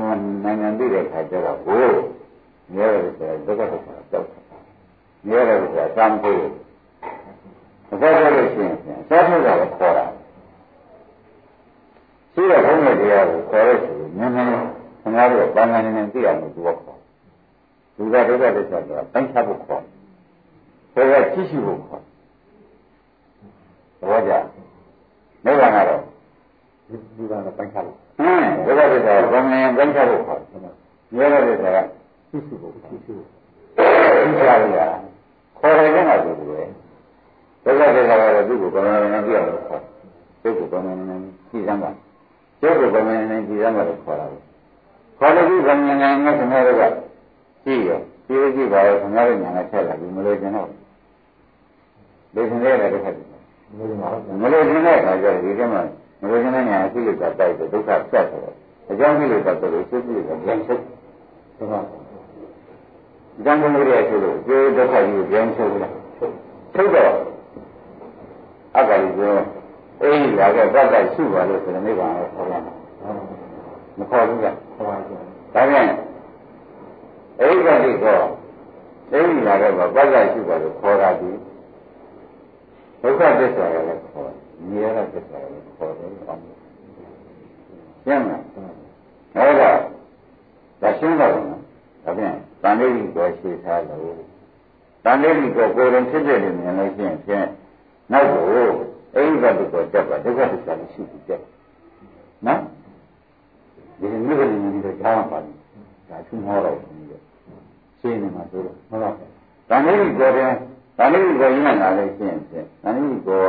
[SPEAKER 2] နိုင်ငံသိတဲ့ခါကျတော့ကိုမြဲတဲ့သစ္စာဒုက္ခသစ္စာကြောက်တာမြဲတဲ့သစ္စာသံဖို့အစားရလို့ရှိရင်အစားထုတ်တာကိုခေါ်တာရှိတဲ့ဘုန်းကြီးတရားကိုခေါ်ရဆိုရင်နည်းနည်းခင်ဗျားတို့ဘာသာနေနေသိအောင်လို့သူကခေါ်လူကဒုက္ခသစ္စာဆိုတာပိုင်းခြားဖို့ခေါ်တယ်ဒါကကြည့်ရှုဖို့ခေါ်တယ် ဘောကြနိဗ္ဗာန်ကတော့ဒီကတော့ပိုင်းခြားဖို့ဟမ်ဒုက္ခသစ္စာကဘယ်နဲ့ပိုင်းခြားဖို့ခေါ်တယ်မြဲတဲ့သစ္စာကကြည့်ရှုဖို့ကြည့်ရှုဖို့ပိုင်းခြားရခေါ်တယ်ကမှဆိုတယ်ဒုက္ခသစ္စာကတော့သူ့ကိုဘယ်နဲ့သိအောင်လို့ခေါ်တယ်သူ့ကိုဘယ်နဲ့ကြည့်စမ်းပါကျုပ်ကိုဘယ်နဲ့ကြည့်စမ်းပါလို့ခေါ်တာခေါ်လို့ဒီဘယ်နဲ့ငါခင်ဗျားတို့ကကြည့်ရောကြည့်ကြည့်ပါရောခင်ဗျားတို့ညာနဲ့ဆက်လာပြီမလို့ကျွန်တော်ဒီစင်လေးလည်းတစ်ခါတည်း မလို့ခြင်းတဲ့အခါကျတော့ဒီကမှမလို့ခြင်းတဲ့ညာအသိလို့တိုက်တယ်ဒုက္ခပြတ်တယ်အကြောင်းကြီးလို့တိုက်တယ်စိတ်ကြီးလို့ပြန်ချုပ်ဟုတ်ပါဘူးဉာဏ်ကုန်ရဆိုလို့ဒီဒုက္ခကြီးကိုပြန်ချုပ်လိုက်ချုပ်တော့အကလေးပြောအေးလာတော့တတ်တတ်ရှိပါလို့ဆိုတော့မိဘကခေါ်ရမှာမခေါ်ဘူးကခေါ်ပါဘူးဒါပြန်အဲ့ဒီကတိကောအဲ့ဒီလာတော့ဘာသာရှိပါလို့ခေါ်တာဒီ ဒုက္ခသစ္စာရလည်းခေါ်မြဲတဲ့သစ္စာရလည်းခေါ်တယ်အောင်ကျမ်းလားအဲ့ဒါဒါရှင်းတော့နော်ဒါပြန်တန်လေးကြီးကိုရှင်းထားလို့တန်လေးကြီးကိုကိုယ်ရင်ဖြစ်တဲ့နေမြင်လို့ရှိရင်ဖြင့်နောက်ကိုအဲ့ဒီကတိကောတက်ပါဒုက္ခသစ္စာလည်းရှိပြီတက်နော်ဒီနေ့ကလေးကြီးတော့ကြားမှာပါဒါသူဟောတော့ရှင်းနေမှာဆိုတော့ဟုတ်ပါဘူး။ဒါလေးကိုတယ် ဒါလေးကိုရင်းလာလို့ရှင်းဖြင့်ဒါလေးကို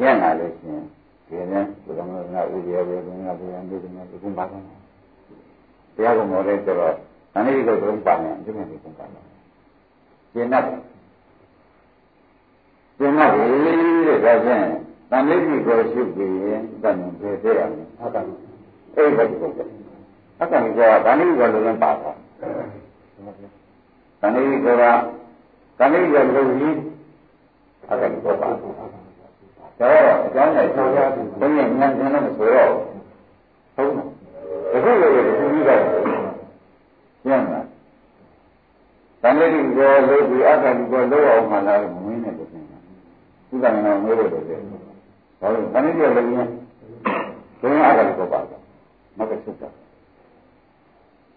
[SPEAKER 2] ရင်းလာလို့ရှင်းဒီနေ့ဘုရားမကဥပ္ပယဝေဒနာဘုရားမြေကနာဒီကုပါကော။တရားကိုမော်တဲ့ဆိုတော့ဒါလေးကိုသုံးပါမယ်ဒီနေ့ဒီကုပါကော။ရှင်းတော့ရှင်းတော့ဒီတဲ့ဒါဖြင့်တန်လေးကိုရှိပြီးရင်တန်နေပြေသေးရမယ်။ဟုတ်ကဲ့။အဲ့ဒါကိုဟုတ်ကဲ့။အဲ့ဒါကိုဒါလေးကိုလည်းပါတော့တဏှိကောက တဏှိကလုံးကြီးအဲ့ဒါကိုပါတော့အကြောင်းနဲ့ဆောင်းရဘယ်နဲ့ဉာဏ်ဉာဏ်နဲ့ဆိုတော့ဟုတ်တယ်ဒီလိုလိုဒီကြီးကကျန်တာတဏှိကောလို့ဒီအတ္တကောလို့အောင်မှလာလို့မင်းနဲ့ပြင်တာဥဒ္ဒနာမေးလို့တယ်ဘာလို့တဏှိကလည်းရင်းဘယ်အတ္တကောပါတော့မကစစ်တာ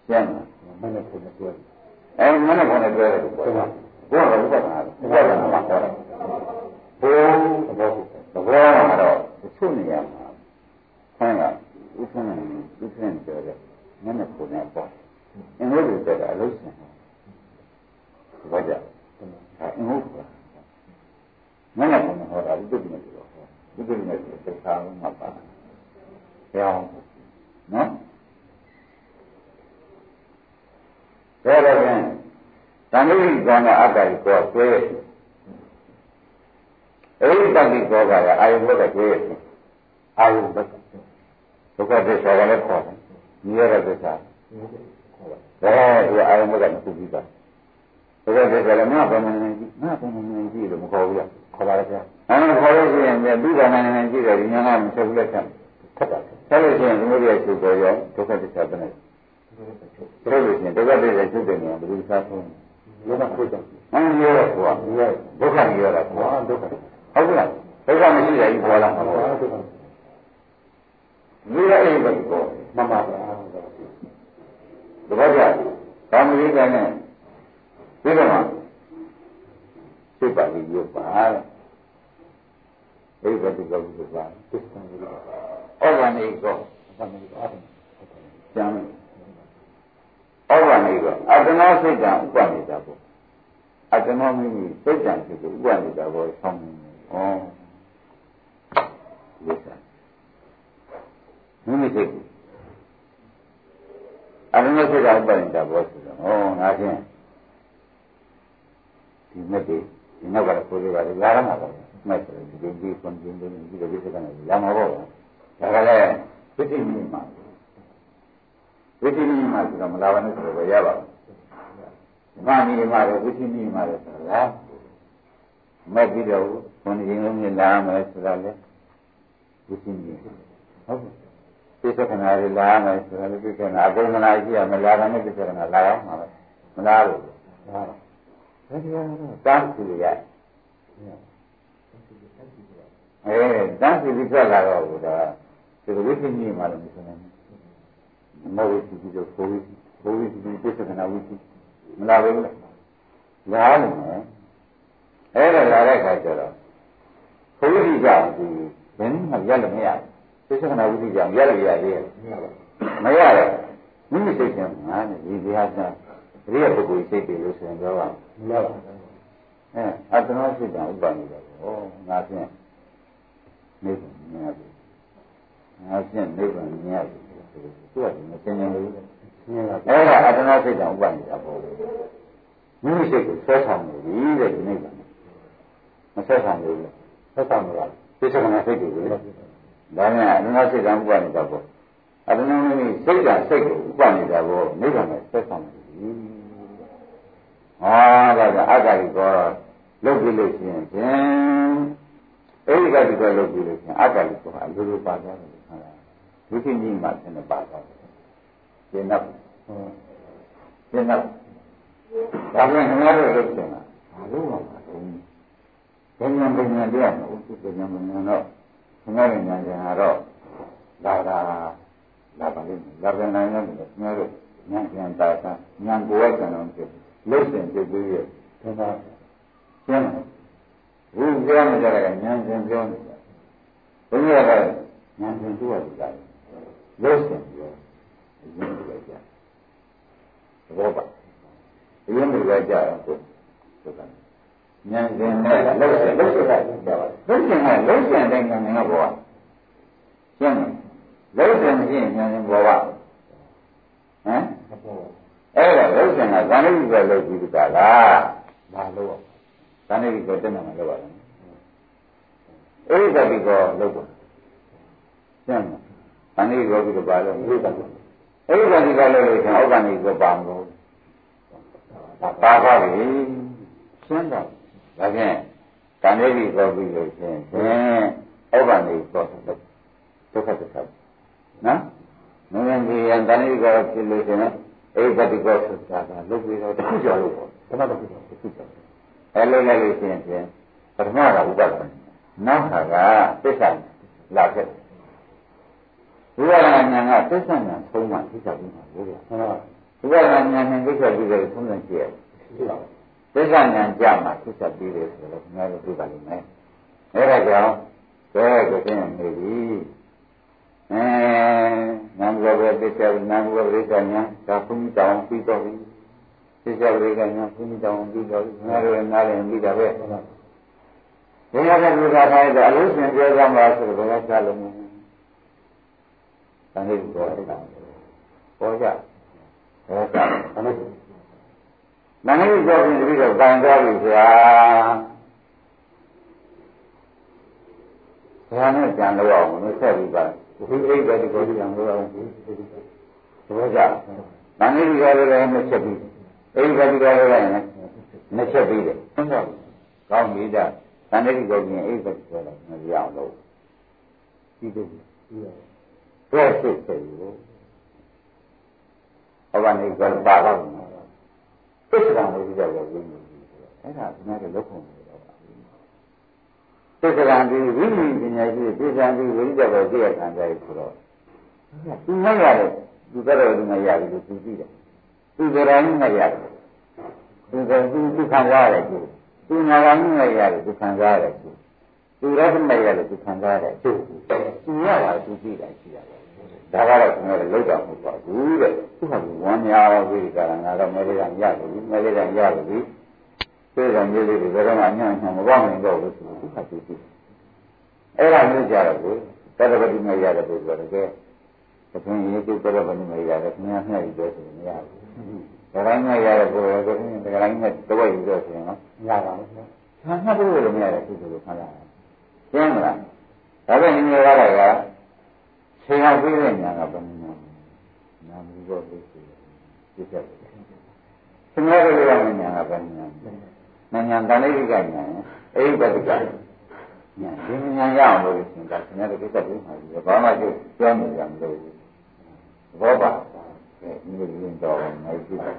[SPEAKER 2] ကျန်တာမနဲ့ကိုယ်နဲ့အဲမနဲ့ခေါ်နေပြောတယ်ဘုရား ဘုရားကဥပဒနာဥပဒနာမှာခေါ်တယ်ဘုရားသဘောသဘောမှာတော့တချို့နေရာမှာခေါင်းကဥပ္ပန္နဥပ္ပန္နပြောတယ်မနဲ့ခေါ်နေပေါ့အင်္ဂုတ္တပြောတာအလို့ရှင်ဘာကြအင်္ဂုတ္တမနဲ့ခေါ်နေဟောတာဥပ္ပန္နပြောဥပ္ပန္နပြောသက်သာမှာပါပြောင်းနော်ဒါတော့ဖြင့် သံဃိကောကအတ္တကိုကိုဆွဲအဲဒီတတိကောကအာယုဘုဒ္ဓဆွဲအာယုဘုဒ္ဓဒုက္ခသစ္စာကလည်းခေါ်တယ်ညီရတဲ့သစ္စာဒါဒီအာယုဘုဒ္ဓကိုပြီးပါဒုက္ခသစ္စာလည်းမဘယ်မှမကြည့်မဘယ်မှမကြည့်လို့မခေါ်ဘူးလားခေါ်ပါလေဗျာအဲခေါ်လို့ရှိရင်ဒီကမှလည်းကြည့်တယ်ဒီညာကမချက်ဘူးလက်ခံထပ်ပါဆက်လို့ရှိရင်ဒီလိုရချုပ်ပေါ်ရောဒုက္ခသစ္စာပဲနဲ့ပြောလို့ရှိရင်ဒုက္ခသစ္စာချုပ်တယ်နော်ဘယ်လိုစားဖို့ လောကကိုကြောင့်အင်းရောကွာဒုက္ခကြီးရတာကွာဒုက္ခဟုတ်ကဲ့ဒုက္ခမရှိရဘူးပေါ်လာမှာပါဒုက္ခဒီရအိမ်ဘက်ကိုမမပါတဘောကြကာမဂိကနဲ့ဒီတော့မှစိတ်ပါပြီးရုပ်ပါအဲ့ဘက်ဒီကောဒီပါသစ္စာကြီးဩဃာနေကောဩဃာနေကောကျမ်းဩ ဩဘာနေကအတ္တနာစိတ်တံဥပနေတာပေါ့အတ္တနာမိမိစိတ်တံဖြစ်ကိုဥပနေတာပေါ့ဆောင်းနေဩဒီစားမိမိစိတ်ကိုအတ္တနာစိတ်တံဥပနေတာပေါ့ဆိုတော့ဩငါချင်းဒီမဲ့ဒီနောက်ကလည်းကိုယ်တွေကလည်းလာရမှာပါမဲ့ဆိုဒီဒီဒီကွန်ဂျင်းဒီဒီဒီဒီ ကနေလာမှာပေါ့ဒါကလည်းဝိသိမိမှာဝိသိမိမှာဆိုတော့မလာပါနဲ့ဆိုတော့ရပါဘူးမာနီမှာလည်းဝိသိမိမှာလည်းဆိုတော့မဲ့ပြီးတော့ခွန်ကြီးလုံးကြီးလာမယ်ဆိုတော့လေဝိသိမိဟုတ်ပိဿကနာတွေလာမယ်ဆိုတော့ပိဿကနာအကုန်မလာကြည့်ရမလာပါနဲ့ပိဿကနာလာအောင်မှာမလားလို့ဟုတ်ဒါတရားတော့တန်းစီရ အဲတန်းစီပြီးထွက်လာတော့ဘုရားဒီဝိသိမိမှာလည်းမဆိုနိုင်ဘူးမောဝိသိပြီးတော့ကိုဝိကိုဝိသိပြီးပြစ္ဆကနာဝိသိမလာဘူးလားလာလို့မယ်အဲ့ဒါလာတဲ့အခါကျတော့ကိုဝိသိကြောင့်ဒီဘယ်နည်းမှရက်လို့မရဘူးပြစ္ဆကနာဝိသိကြောင့်ရက်လို့ရသေးရဲ့မရတော့မိမိစိတ်ကငါနဲ့ဒီတရားစားရိယပုဂ္ဂိုလ်စိတ်တွေလို့ဆိုရင်တော့မရပါဘူးအဲအတ္တနောစိတ်ကဥပ္ပန္နိတော့ဟောငါဖြင့် နေမြင်ရတယ်ငါဖြင့်နေပါမြင်ရတယ်သူကဒီမသိနေလို့မြင်တာအဲ့ဒါအတ္တနောစိတ်ကဥပ္ပန္နိတာပေါ့မိမိစိတ်ကိုဆွဲဆောင်နေပြီတဲ့ဒီနေ့ကမဆွဲဆောင်ဘူးလေဆွဲဆောင်နေတာသိစကနာစိတ်တွေလေဒါနဲ့အတ္တနောစိတ်ကဥပ္ပန္နိတာပေါ့အတ္တနောမိမိစိတ်ကစိတ်ကိုဥပ္ပန္နိတာပေါ့နိဗ္ဗာန်နဲ့ဆွဲဆောင်နေပြီဟာဒါကအတ္တကြီးကောလုပ်ပြီးလို့ရှိရင်ဖြင့်အဲဒီ ကဒီကလုပ်ပြီးလို့ရှိရင်အတ္တကြီးကအလိုလိုပါသွားတယ်ခါလားဝိသိကြီးမှဆင်းနေပါသွားတယ်ရှင်းတော့ရှင်းတော့ဒါပြန်ငါတို့လုပ်ချင်တာဘာလို့မှမလုပ်ဘူးဘယ်ညာဘယ်ညာတရားမဟုတ်ဘူးဘယ်ညာဘယ်ညာတော့ငါတို့ညာညာတော့လာတာလာပါလိမ့်မယ်လာပြန်နိုင်တယ်ငါတို့ညာညာတာညာကိုယ်ကံအောင်ဖြစ်လို့ရှင်ပြည့်ပြည့်ရဲ့ဒါကကျမ်း ဘူးပြောနေကြတာကဉာဏ်ရှင်ပြောနေတာဘုရားကဉာဏ်ရှင်သူ့ဟာသူကလို့ရှင်ပြောအရင်ကကြသဘောပါအရင်ကကြတော့ကိုသူကဉာဏ်ရှင်နဲ့လို့ရှင်လို့ရှင်ကကြပါလို့ရှင်ကလို့ရှင်တဲ့ဉာဏ်ကဘောရှင်းလို့ရှင်မရှိရင်ဉာဏ်ရှင်ဘောပါဟမ်အဲ့ဒါလို့ရှင်ကဇာတိပဲလို့ပြီးတာလားမလို့ ဇာတိကိုတက်နေမှာလို့ပါလားအဲ့ဒီတတိကိုလို့ပါရှင်းမဇာတိကိုပြီးတော့ပါလို့ဒီတတိအဲ့ဒီတတိကလို့လို့ရှင်ဩဘာနိကိုပါမလို့ပါပါပြီရှင်းတော့ဒါဖြင့်ဇာတိကိုပြီးလို့ရှင်ဖြင့်ဩဘာနိကိုဒုက္ခဒုက္ခနော်မင်းကြီးရန်ဇာတိကိုဖြစ်လို့ရှင်အဲ့ဒီတတိကိုဆိုတာကလုပ်ပြီးတော့တစ်ခုကြော်လို့ပေါ့ဘယ်မှာတစ်ခုကြော်တစ်ခုကြော် အဲလိုလိုက်လို့ရှိရင်ဖြင့်ပထမကဥပဒနာနောက်ခါကသစ္စာလာခဲ့ဝိပဿနာဉာဏ်ကသစ္စာဉာဏ်သုံးမှသိချပြီးမှာလို့ပြောဝိပဿနာဉာဏ်နဲ့သိချပြီးတယ်သုံးတယ်ကြည့်ရသစ္စာဉာဏ်ကြမှာသိချပြီးတယ်ဆိုတော့ငါတို့သိပါလိမ့်မယ်အဲဒါကြောင့်ဘယ်ကိုသိနေပြီအဲနာမ်ဘောပဲသစ္စာနာမ်ဘောပရိစ္ဆာဉာဏ်ဒါဘုန်းကြီးတောင်းပြီးတော့ပြီ သစ္စာပရိက္ခဏဘုန်းကြီးတောင်းပြီးတော့ငါတို့နားလည်ပြီးတာပဲဘုရားကဘုရားထားတဲ့အလို့ရှင်ပြောကြမှာဆိုတော့ဘယ်ကစားလို့မလဲ။တန်လေးပေါ်တယ်။ပေါ်ကြ။ဘယ်ကစား။တန်လေး။တန်လေးပြောပြီးပြီးတော့တန်သွားပြီဗျာ။ဘုရားနဲ့ကြံလို့အောင်မဆက်ပြီးပါ။ဒီအိတ်ပဲဒီကိုကြံလို့အောင်ဒီဘောကြ။တန်လေးပြောလို့လည်းမချက်ပြီး အိမ်ကတိကလည်းလည်းနှစ်ချက်ပြီးတယ်ဟုတ်ပါဘူးကောင်းပြီဒါသန္တိကိုပြင်အိမ်ကတိကလည်းမရအောင်လို့ဒီလိုဘယ်စစ်စစ်လို့ဟောပါနေကြပါတော့သစ္စာလို့ပြောလို့ရင်းနေပြီအဲ့ဒါဒီမှာလောက်ခုံနေတော့ပါသစ္စာဒီဝိညာဉ်ပညာရှိသစ္စာဒီဝိညာဉ်တော်သိရခံကြရဆိုတော့သူမရတယ်သူကတော့ဒီမှာရတယ်သူသိတယ် သူကရာကြီးနဲ့ရတယ်သူကသူသူခံစားရတယ်သူသူနာဂာကြီးနဲ့ရတယ်သူခံစားရတယ်သူသူရသနဲ့ရတယ်သူခံစားရတယ်သူသူရတာသူကြည့်တာရှိရတယ်ဒါကတော့ကျွန်တော်လောက်တာမဟုတ်ပါဘူးတဲ့သူကဝမ်းများဝိရိကရငါတော့မဲလေးကရပြီမဲလေးကရပြီပြေကမြေလေးတွေဘယ်တော့မှညံ့ညံ့မပေါနိုင်တော့ဘူးဆိုသူကသူသိအဲ့ဒါမျိုးကြတော့ကိုတတပတိမရတဲ့ပုဂ္ဂိုလ်ကတကယ်သခင်ရေးသူတတပတိမရတဲ့ခင်ဗျားမျှပြီးတော့ဆိုရင်မရဘူး ဒါတိုင်းမရတဲ့ပုဂ္ဂိုလ်ကခင်ဗျားဒါတိုင်းနဲ့တဝက်ပြီးတော့ဆိုရင်နော်မရပါဘူး။ဟာငါတို့လည်းမရတဲ့ပုဂ္ဂိုလ်ကိုခါလာတယ်။ကျင်းမလား။ဒါပဲညီမရတာကဆေဟပြီးတဲ့ညာကဘယ်နည်းနာမည်တော့လို့ဆိုပြည့်ချက်တယ်။သင်္ဃာရတဲ့ညာကဘယ်နည်းနာညာတဏှိကညာအိဘဒကညာဒီညာရအောင်လို့ရှင်ကသင်္ဃာရကိစ္စပြီးမှပြီးဘာမှကျပြောနေကြမလို့ဘောပါ အဲဒီလိုရင်တော့ငါကြည့်ပါ